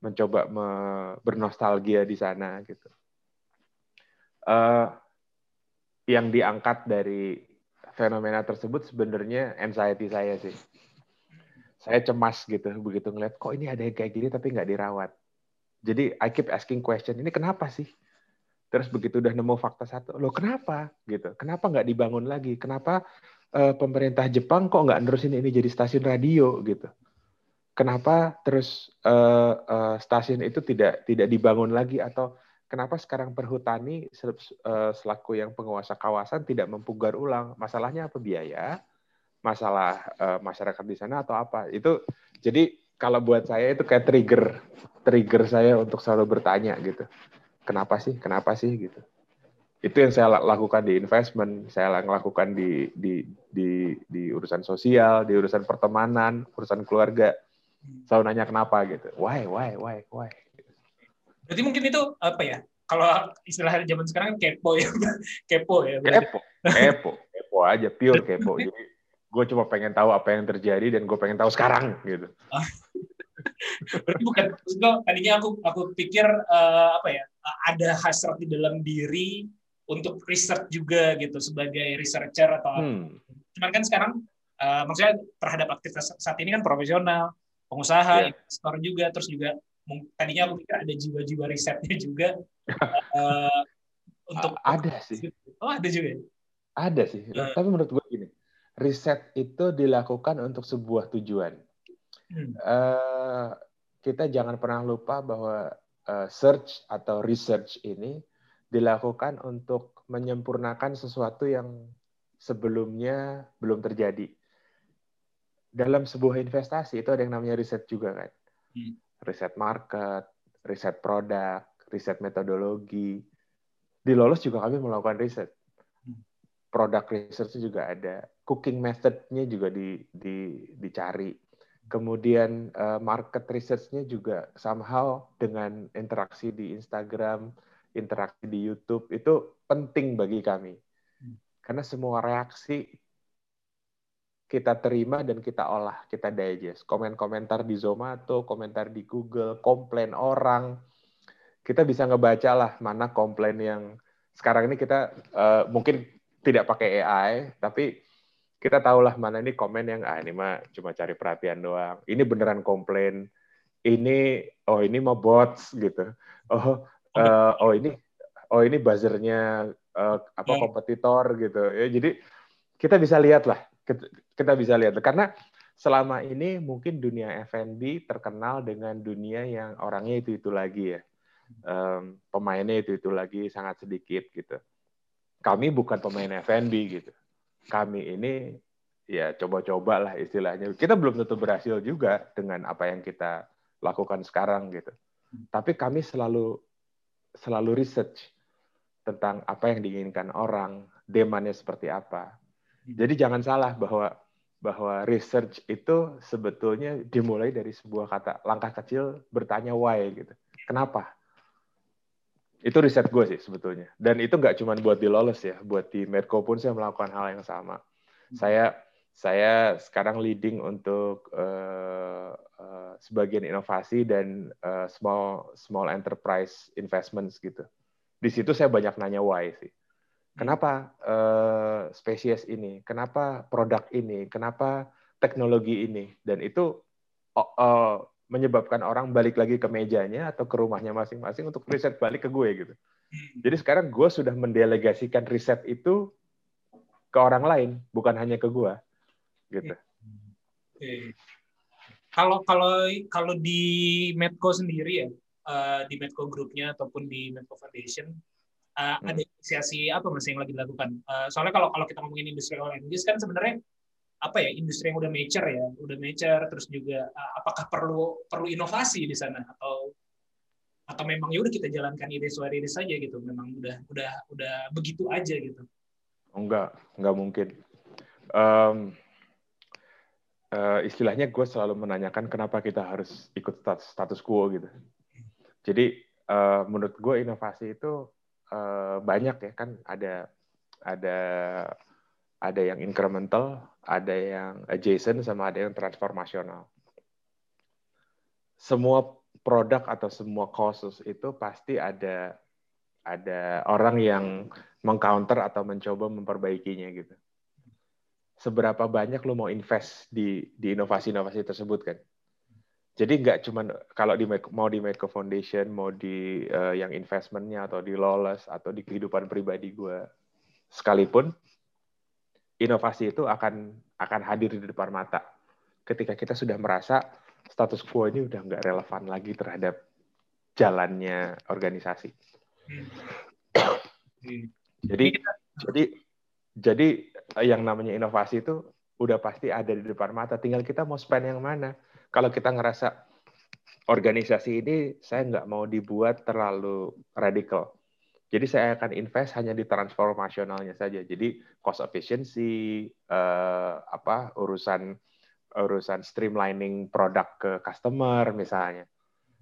mencoba me- bernostalgia di sana gitu. Eh, yang diangkat dari fenomena tersebut sebenarnya anxiety saya sih. Saya cemas gitu begitu ngeliat kok ini ada yang kayak gini tapi nggak dirawat. Jadi I keep asking question ini kenapa sih? Terus begitu udah nemu fakta satu, loh kenapa gitu? Kenapa nggak dibangun lagi? Kenapa eh, pemerintah Jepang kok nggak nerusin ini jadi stasiun radio gitu? Kenapa terus eh, eh, stasiun itu tidak tidak dibangun lagi atau kenapa sekarang perhutani sel- selaku yang penguasa kawasan tidak mempugar ulang? Masalahnya apa biaya? Masalah eh, masyarakat di sana atau apa? Itu jadi kalau buat saya itu kayak trigger trigger saya untuk selalu bertanya gitu. Kenapa sih? Kenapa sih gitu? Itu yang saya la- lakukan di investment, saya lakukan di di di di urusan sosial, di urusan pertemanan, urusan keluarga. Selalu nanya kenapa gitu. Why, why, why, why? Berarti mungkin itu apa ya? Kalau istilah zaman sekarang kan kepo ya, kepo ya. Berarti. Kepo, kepo, kepo aja, pure kepo. Jadi gue cuma pengen tahu apa yang terjadi dan gue pengen tahu sekarang gitu. Berarti bukan maksud gua, tadinya aku aku pikir eh, apa ya? Ada hasrat di dalam diri untuk research juga gitu sebagai researcher atau. Hmm. Cuman kan sekarang eh, maksudnya terhadap aktivitas saat ini kan profesional, pengusaha, Iya. investor juga, terus juga tadinya aku pikir ada jiwa-jiwa risetnya juga eh, untuk ada sih. Oh ada juga. ya? Ada sih. Eh. Tapi menurut gue gini, riset itu dilakukan untuk sebuah tujuan. Hmm. Eh, kita jangan pernah lupa bahwa eh, search atau research ini dilakukan untuk menyempurnakan sesuatu yang sebelumnya belum terjadi. Dalam sebuah investasi itu ada yang namanya riset juga kan. Hmm. riset market, riset produk, riset metodologi. Di Lolos juga kami melakukan riset. Product research juga ada. Cooking method-nya juga di, di, dicari. Kemudian uh, market research-nya juga somehow dengan interaksi di Instagram, interaksi di YouTube itu penting bagi kami. Karena semua reaksi kita terima dan kita olah, kita digest. Komen-komentar di Zomato, komentar di Google, komplain orang, kita bisa ngebaca lah mana komplain yang sekarang ini kita uh, mungkin tidak pakai AI, tapi kita tahulah mana ini komen yang ah ini mah cuma cari perhatian doang. Ini beneran komplain. Ini oh ini mau bots gitu. Oh uh, oh ini oh ini buzzernya uh, apa ya. kompetitor gitu. Ya jadi kita bisa lihat lah. Kita bisa lihat karena selama ini mungkin dunia F&B terkenal dengan dunia yang orangnya itu itu lagi ya. Um, pemainnya itu itu lagi sangat sedikit gitu kami bukan pemain F&B gitu. Kami ini ya coba-coba lah istilahnya. Kita belum tentu berhasil juga dengan apa yang kita lakukan sekarang gitu. Tapi kami selalu selalu research tentang apa yang diinginkan orang, demandnya seperti apa. Jadi jangan salah bahwa bahwa research itu sebetulnya dimulai dari sebuah kata langkah kecil bertanya why gitu. Kenapa? Itu riset gue sih sebetulnya. Dan itu nggak cuma buat di Lawless ya, buat di Medco pun saya melakukan hal yang sama. Hmm. Saya saya sekarang leading untuk uh, uh, sebagian inovasi dan uh, small small enterprise investments gitu. Di situ saya banyak nanya why sih. Kenapa uh, spesies ini? Kenapa produk ini? Kenapa teknologi ini? Dan itu uh, menyebabkan orang balik lagi ke mejanya atau ke rumahnya masing-masing untuk riset balik ke gue gitu. Hmm. Jadi sekarang gue sudah mendelegasikan riset itu ke orang lain, bukan hanya ke gue, gitu. Kalau kalau kalau di Medco sendiri ya, uh, di Medco grupnya ataupun di Medco Foundation, uh, hmm. ada inisiasi apa mas yang lagi dilakukan? Uh, soalnya kalau kalau kita ngomongin industri gas kan sebenarnya apa ya industri yang udah mature ya, udah mature terus juga uh, apakah perlu perlu inovasi di sana atau atau memang ya udah kita jalankan ide suara ide saja gitu, memang udah udah udah begitu aja gitu. Enggak, enggak mungkin. Um, uh, istilahnya gue selalu menanyakan kenapa kita harus ikut status, quo gitu. Jadi uh, menurut gue inovasi itu uh, banyak ya kan ada ada ada yang incremental, ada yang adjacent, sama ada yang transformasional. Semua produk atau semua kasus itu pasti ada ada orang yang mengcounter atau mencoba memperbaikinya gitu. Seberapa banyak lo mau invest di di inovasi-inovasi tersebut kan? Jadi nggak cuma kalau di mau di Medco Foundation, mau di uh, yang investmentnya atau di Lawless atau di kehidupan pribadi gue sekalipun, inovasi itu akan akan hadir di depan mata ketika kita sudah merasa status quo ini udah nggak relevan lagi terhadap jalannya organisasi. Hmm. jadi jadi jadi yang namanya inovasi itu udah pasti ada di depan mata. Tinggal kita mau spend yang mana. Kalau kita ngerasa organisasi ini saya nggak mau dibuat terlalu radikal jadi saya akan invest hanya di transformasionalnya saja. Jadi cost efficiency, uh, apa urusan urusan streamlining produk ke customer misalnya.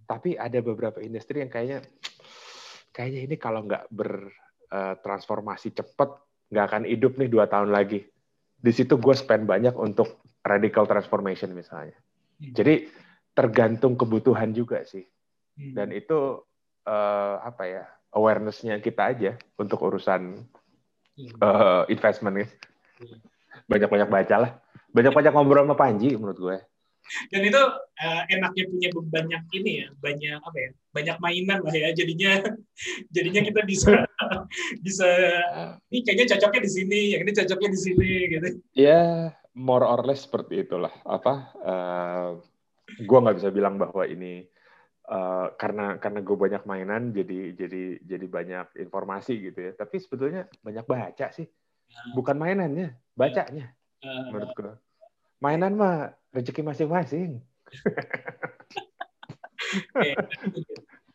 Tapi ada beberapa industri yang kayaknya kayaknya ini kalau nggak bertransformasi uh, cepat nggak akan hidup nih dua tahun lagi. Di situ gue spend banyak untuk radical transformation misalnya. Hmm. Jadi tergantung kebutuhan juga sih. Hmm. Dan itu uh, apa ya? awareness-nya kita aja untuk urusan uh, investment ya. Banyak-banyak baca lah. Banyak-banyak ngobrol sama Panji menurut gue. Dan itu uh, enaknya punya banyak ini ya, banyak apa ya, banyak mainan lah ya. Jadinya jadinya kita bisa bisa ini kayaknya cocoknya di sini, yang ini cocoknya di sini gitu. Ya, more or less seperti itulah. Apa? Uh, gue nggak bisa bilang bahwa ini uh, karena karena gue banyak mainan jadi jadi jadi banyak informasi gitu ya tapi sebetulnya banyak baca sih ya. bukan mainannya bacanya ya. menurut gue mainan mah rezeki masing-masing Oke.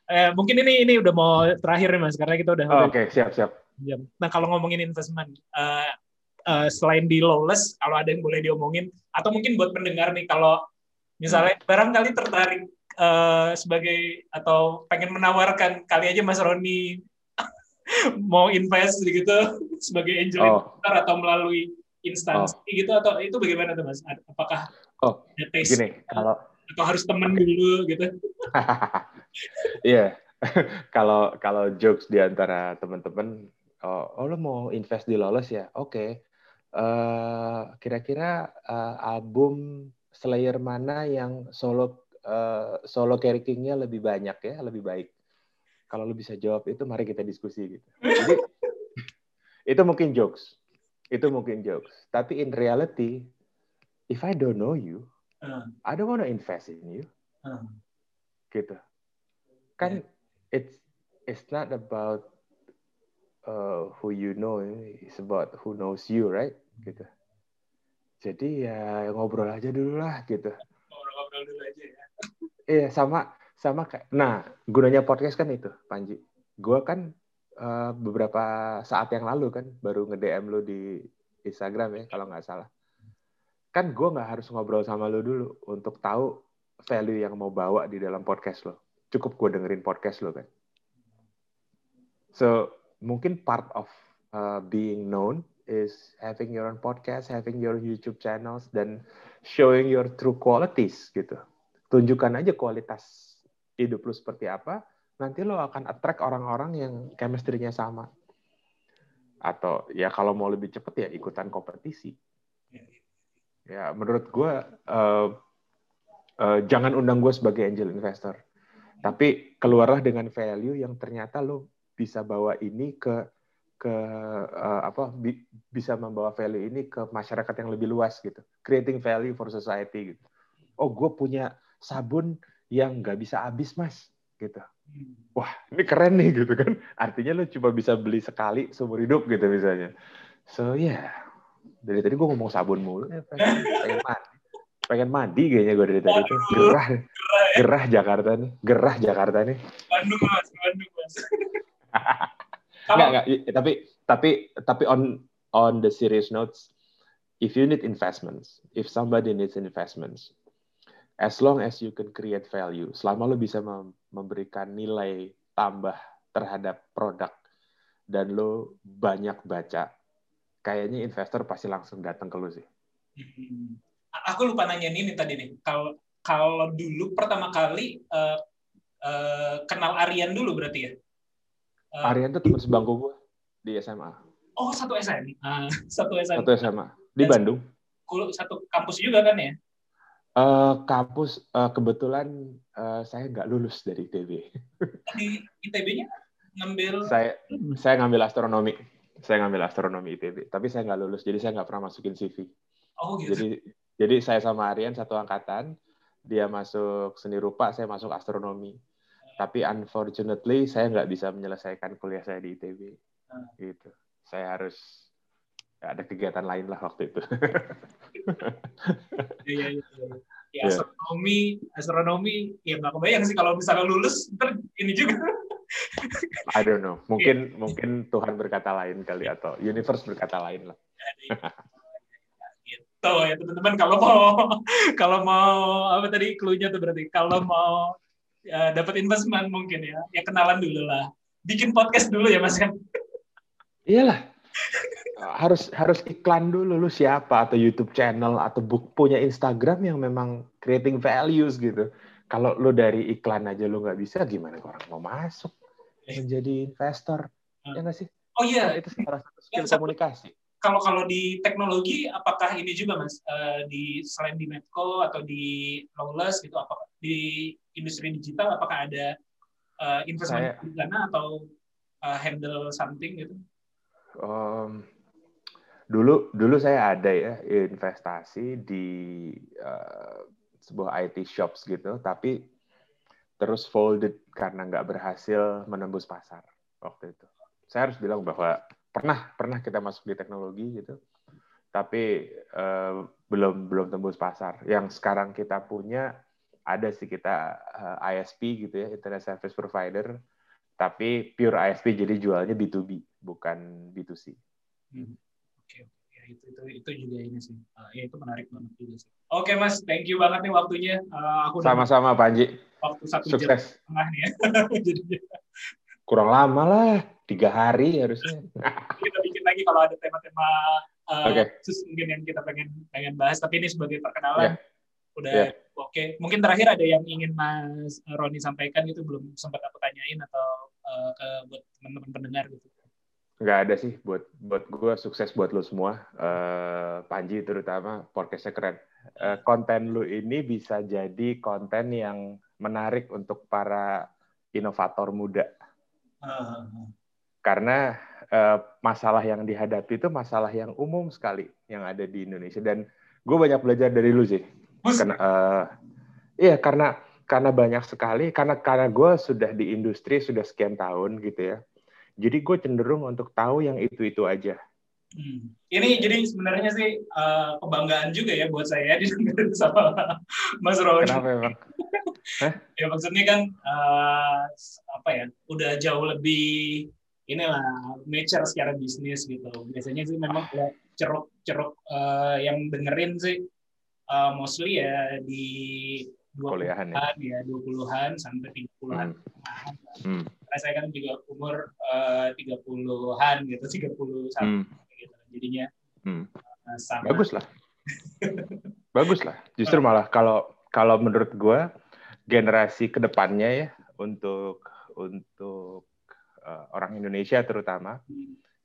Eh, mungkin ini ini udah mau terakhir nih mas, karena kita udah, Oh, Oke, siap siap. jam. Nah kalau ngomongin investment, eh, eh, selain di lawless, kalau ada yang boleh diomongin, atau mungkin buat pendengar nih, kalau misalnya barangkali tertarik eh, sebagai atau pengen menawarkan kali aja Mas Roni mau invest gitu sebagai angel Oh. investor atau melalui instansi gitu atau itu bagaimana tuh Mas? Apakah Oh, taste Gini, kalau atau harus temen dulu gitu? Iya, kalau kalau jokes di antara teman-teman, oh, oh lo mau invest di Lawless ya? Oke. Eh, kira-kira eh, album Slayer mana yang solo eh, solo carrying-nya lebih banyak ya, lebih baik? Kalau lo bisa jawab itu, mari kita diskusi gitu. Jadi itu mungkin jokes, itu mungkin jokes. Tapi in reality, if I don't know you, Eh, I don't want to invest in you. Eh. gitu. Kan it's it's not about uh, who you know it's about who knows you right? Gitu. Jadi ya ngobrol aja dulu lah gitu. Ngobrol-ngobrol dulu aja ya. iya sama sama kayak nah gunanya podcast kan itu Panji. Gua kan uh, beberapa saat yang lalu kan baru nge DM lu di Instagram ya kalau nggak salah kan gua nggak harus ngobrol sama lu dulu untuk tahu value yang mau bawa di dalam podcast lo. Cukup gue dengerin podcast lo kan so mungkin part of uh, being known is having your own podcast having your YouTube channels dan showing your true qualities gitu. Tunjukkan aja kualitas hidup lu seperti apa nanti lo akan attract orang-orang yang chemistry-nya sama. Atau ya kalau mau lebih cepet ya ikutan kompetisi ya menurut gue uh, uh, jangan undang gue sebagai angel investor. Tapi keluarlah dengan value yang ternyata lo bisa bawa ini ke ke uh, apa bi- bisa membawa value ini ke masyarakat yang lebih luas gitu. Creating value for society gitu. Oh gue punya sabun yang nggak bisa habis mas gitu. Wah ini keren nih gitu kan. Artinya lo cuma bisa beli sekali seumur hidup gitu misalnya. So yeah. Dari tadi gue ngomong sabun mulu ya, pengen, pengen mandi pengen mandi kayaknya gue dari tadi tuh gerah gerah Jakarta nih gerah Jakarta nih Bandung mas, Bandung mas. Enggak. I- Tapi tapi tapi on on the serious notes, if you need investments, if somebody needs investments, as long as you can create value, selama lo bisa mem- memberikan nilai tambah terhadap produk dan lo banyak baca, kayaknya investor pasti langsung datang ke lo sih. Hmm. Aku lupa nanya ini tadi nih. Kalau kalau dulu pertama kali eh, eh, kenal Aryan dulu berarti ya? Eh, Aryan tuh teman sebangku gue di SMA, Oh satu SMA, satu SMA, satu SMA di Bandung. Kul- satu kampus juga kan ya? Eh, kampus eh, kebetulan eh, saya nggak lulus dari ITB. Di ITB-nya ngambil saya saya ngambil astronomi saya ngambil astronomi ITB tapi saya nggak lulus jadi saya nggak pernah masukin CV oh gitu. jadi jadi saya sama Aryan satu angkatan dia masuk seni rupa saya masuk astronomi tapi unfortunately saya nggak bisa menyelesaikan kuliah saya di ITB gitu saya harus ya, ada kegiatan lain lah waktu itu Iya, iya, iya. Ya, Iya. astronomi, astronomi, ya nggak kebayang sih kalau misalnya lulus, ntar ini juga. I don't know. Mungkin mungkin Tuhan berkata lain kali atau universe berkata lain lah. Gitu ya teman-teman. Kalau mau kalau mau apa tadi clue-nya tuh berarti? Kalau mau ya, dapat investment mungkin ya. Ya kenalan dulu lah. Bikin podcast dulu ya mas kan iyalah. Harus harus iklan dulu lu siapa atau YouTube channel atau book punya Instagram yang memang creating values gitu. Kalau lu dari iklan aja lu nggak bisa, gimana orang mau masuk menjadi investor? Ya nggak sih? oh iya Itu salah satu skill Ya, komunikasi. kalau kalau di teknologi apakah ini juga mas Eh, di selain di Medco atau di Lawless gitu apakah di industri digital apakah ada eh, investment Saya- di sana atau eh, handle something gitu Um, dulu dulu saya ada ya investasi di uh, sebuah IT shops gitu, tapi terus folded karena nggak berhasil menembus pasar waktu itu. Saya harus bilang bahwa pernah pernah kita masuk di teknologi gitu, tapi uh, belum belum tembus pasar. Yang sekarang kita punya ada sih kita uh, ISP gitu ya, Internet Service Provider, tapi pure ISP jadi jualnya B2B bukan B2C. Hmm. Oke. Itu, itu itu juga ini sih. Uh, ya itu menarik banget juga sih. Oke Mas, thank you banget nih waktunya. Uh, aku Sama-sama Panji. waktu satu jam Sukses. setengah nih ya. Jadi Kurang lama lah, tiga hari harusnya. kita bikin lagi kalau ada tema-tema uh, Oke. khusus mungkin yang kita pengen pengen bahas. Tapi ini sebagai perkenalan udah Ya. oke. Mungkin terakhir ada yang ingin Mas Roni sampaikan gitu belum sempat aku tanyain atau uh, ke buat teman-teman pendengar gitu. Nggak ada sih buat buat gue sukses buat lo semua. Eh, Panji terutama podcastnya keren. Eh, konten lu ini bisa jadi konten yang menarik untuk para inovator muda. Uh, karena eh, masalah yang dihadapi itu masalah yang umum sekali yang ada di Indonesia. Dan gue banyak belajar dari lu sih. Mas, karena eh, iya karena karena banyak sekali karena karena gue sudah di industri sudah sekian tahun gitu ya jadi gue cenderung untuk tahu yang itu itu aja Hmm. Ini jadi sebenarnya sih uh, kebanggaan juga ya buat saya didengerin sama Mas Roni. kenapa emang Ya maksudnya kan uh, apa ya, udah jauh lebih inilah mature secara bisnis gitu. Biasanya sih memang kalau ceruk-ceruk uh, yang dengerin sih uh, mostly ya di 20-an kuliahan ya ya, 20-an sampai 30-an. hmm. Hmm. Karena saya kan juga umur uh, 30-an gitu, 31 Hmm. gitu. Jadinya Hmm. uh, sama bagus lah bagus lah justru malah kalau kalau menurut gue generasi ke depannya ya untuk untuk uh, orang Indonesia terutama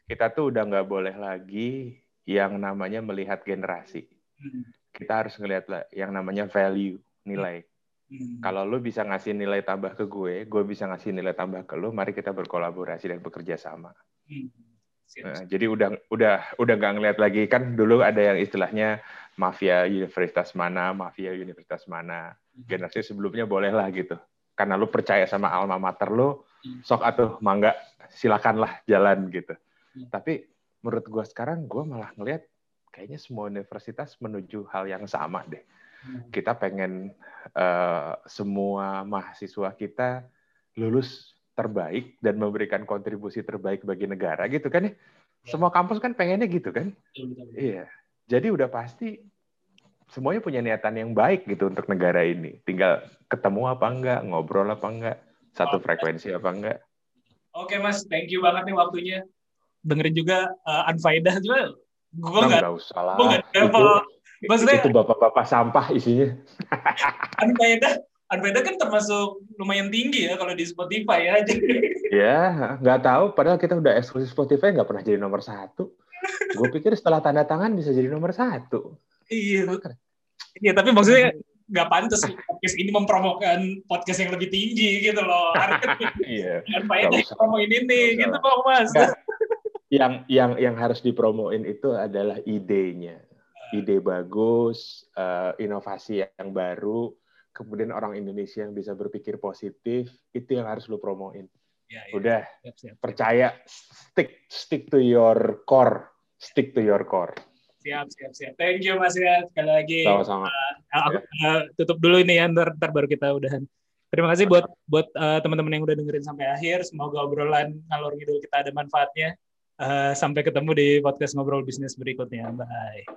kita tuh udah nggak boleh lagi yang namanya melihat generasi Hmm. kita harus ngelihat lah yang namanya value nilai Hmm. kalau lu bisa ngasih nilai tambah ke gue gue bisa ngasih nilai tambah ke lu mari kita berkolaborasi dan bekerja sama Hmm. Nah, jadi udah udah udah nggak ngeliat lagi kan dulu ada yang istilahnya mafia universitas mana, mafia universitas mana. Generasi sebelumnya boleh lah gitu. Karena lu percaya sama alma mater lu, sok atuh mangga silakanlah jalan gitu. Hmm. Tapi menurut gua sekarang gua malah ngelihat kayaknya semua universitas menuju hal yang sama deh. Hmm. Kita pengen eh, semua mahasiswa kita lulus terbaik dan memberikan kontribusi terbaik bagi negara gitu kan ya. Semua kampus kan pengennya gitu kan. Iya. Jadi udah pasti semuanya punya niatan yang baik gitu untuk negara ini. Tinggal ketemu apa enggak, ngobrol apa enggak, satu Oke. frekuensi apa enggak. Oke mas, thank you banget nih waktunya. Dengerin juga uh, Unfaedah juga. Gue Nah, nggak, enggak usah lah. gue nggak. Maksudnya itu bapak-bapak sampah isinya. Unfaedah, Unfaedah kan termasuk lumayan tinggi ya kalau di Spotify ya. Jadi Ya, nggak tahu. Padahal kita udah eksklusif Spotify nggak pernah jadi nomor satu. Gue pikir setelah tanda tangan bisa jadi nomor satu. iya, iya tapi maksudnya nggak pantas podcast ini mempromokan podcast yang lebih tinggi gitu loh. Iya. Unfaedah promoin ini gitu kok mas. Yang yang yang harus dipromoin itu adalah idenya. Ide bagus, eh, inovasi yang baru, kemudian orang Indonesia yang bisa berpikir positif, itu yang harus lu promoin. Ya, ya. Udah, Siap, siap. percaya, stick stick to your core, stick to your core. Siap, siap, siap. Thank you Mas ya. Sekali lagi. Sama-sama. Aku uh, tutup dulu ini ya, ntar, ntar baru kita udahan. Terima kasih buat buat uh, teman-teman yang udah dengerin sampai akhir. Semoga obrolan ngalor ngidul kita ada manfaatnya. Uh, sampai ketemu di podcast ngobrol bisnis berikutnya. Bye.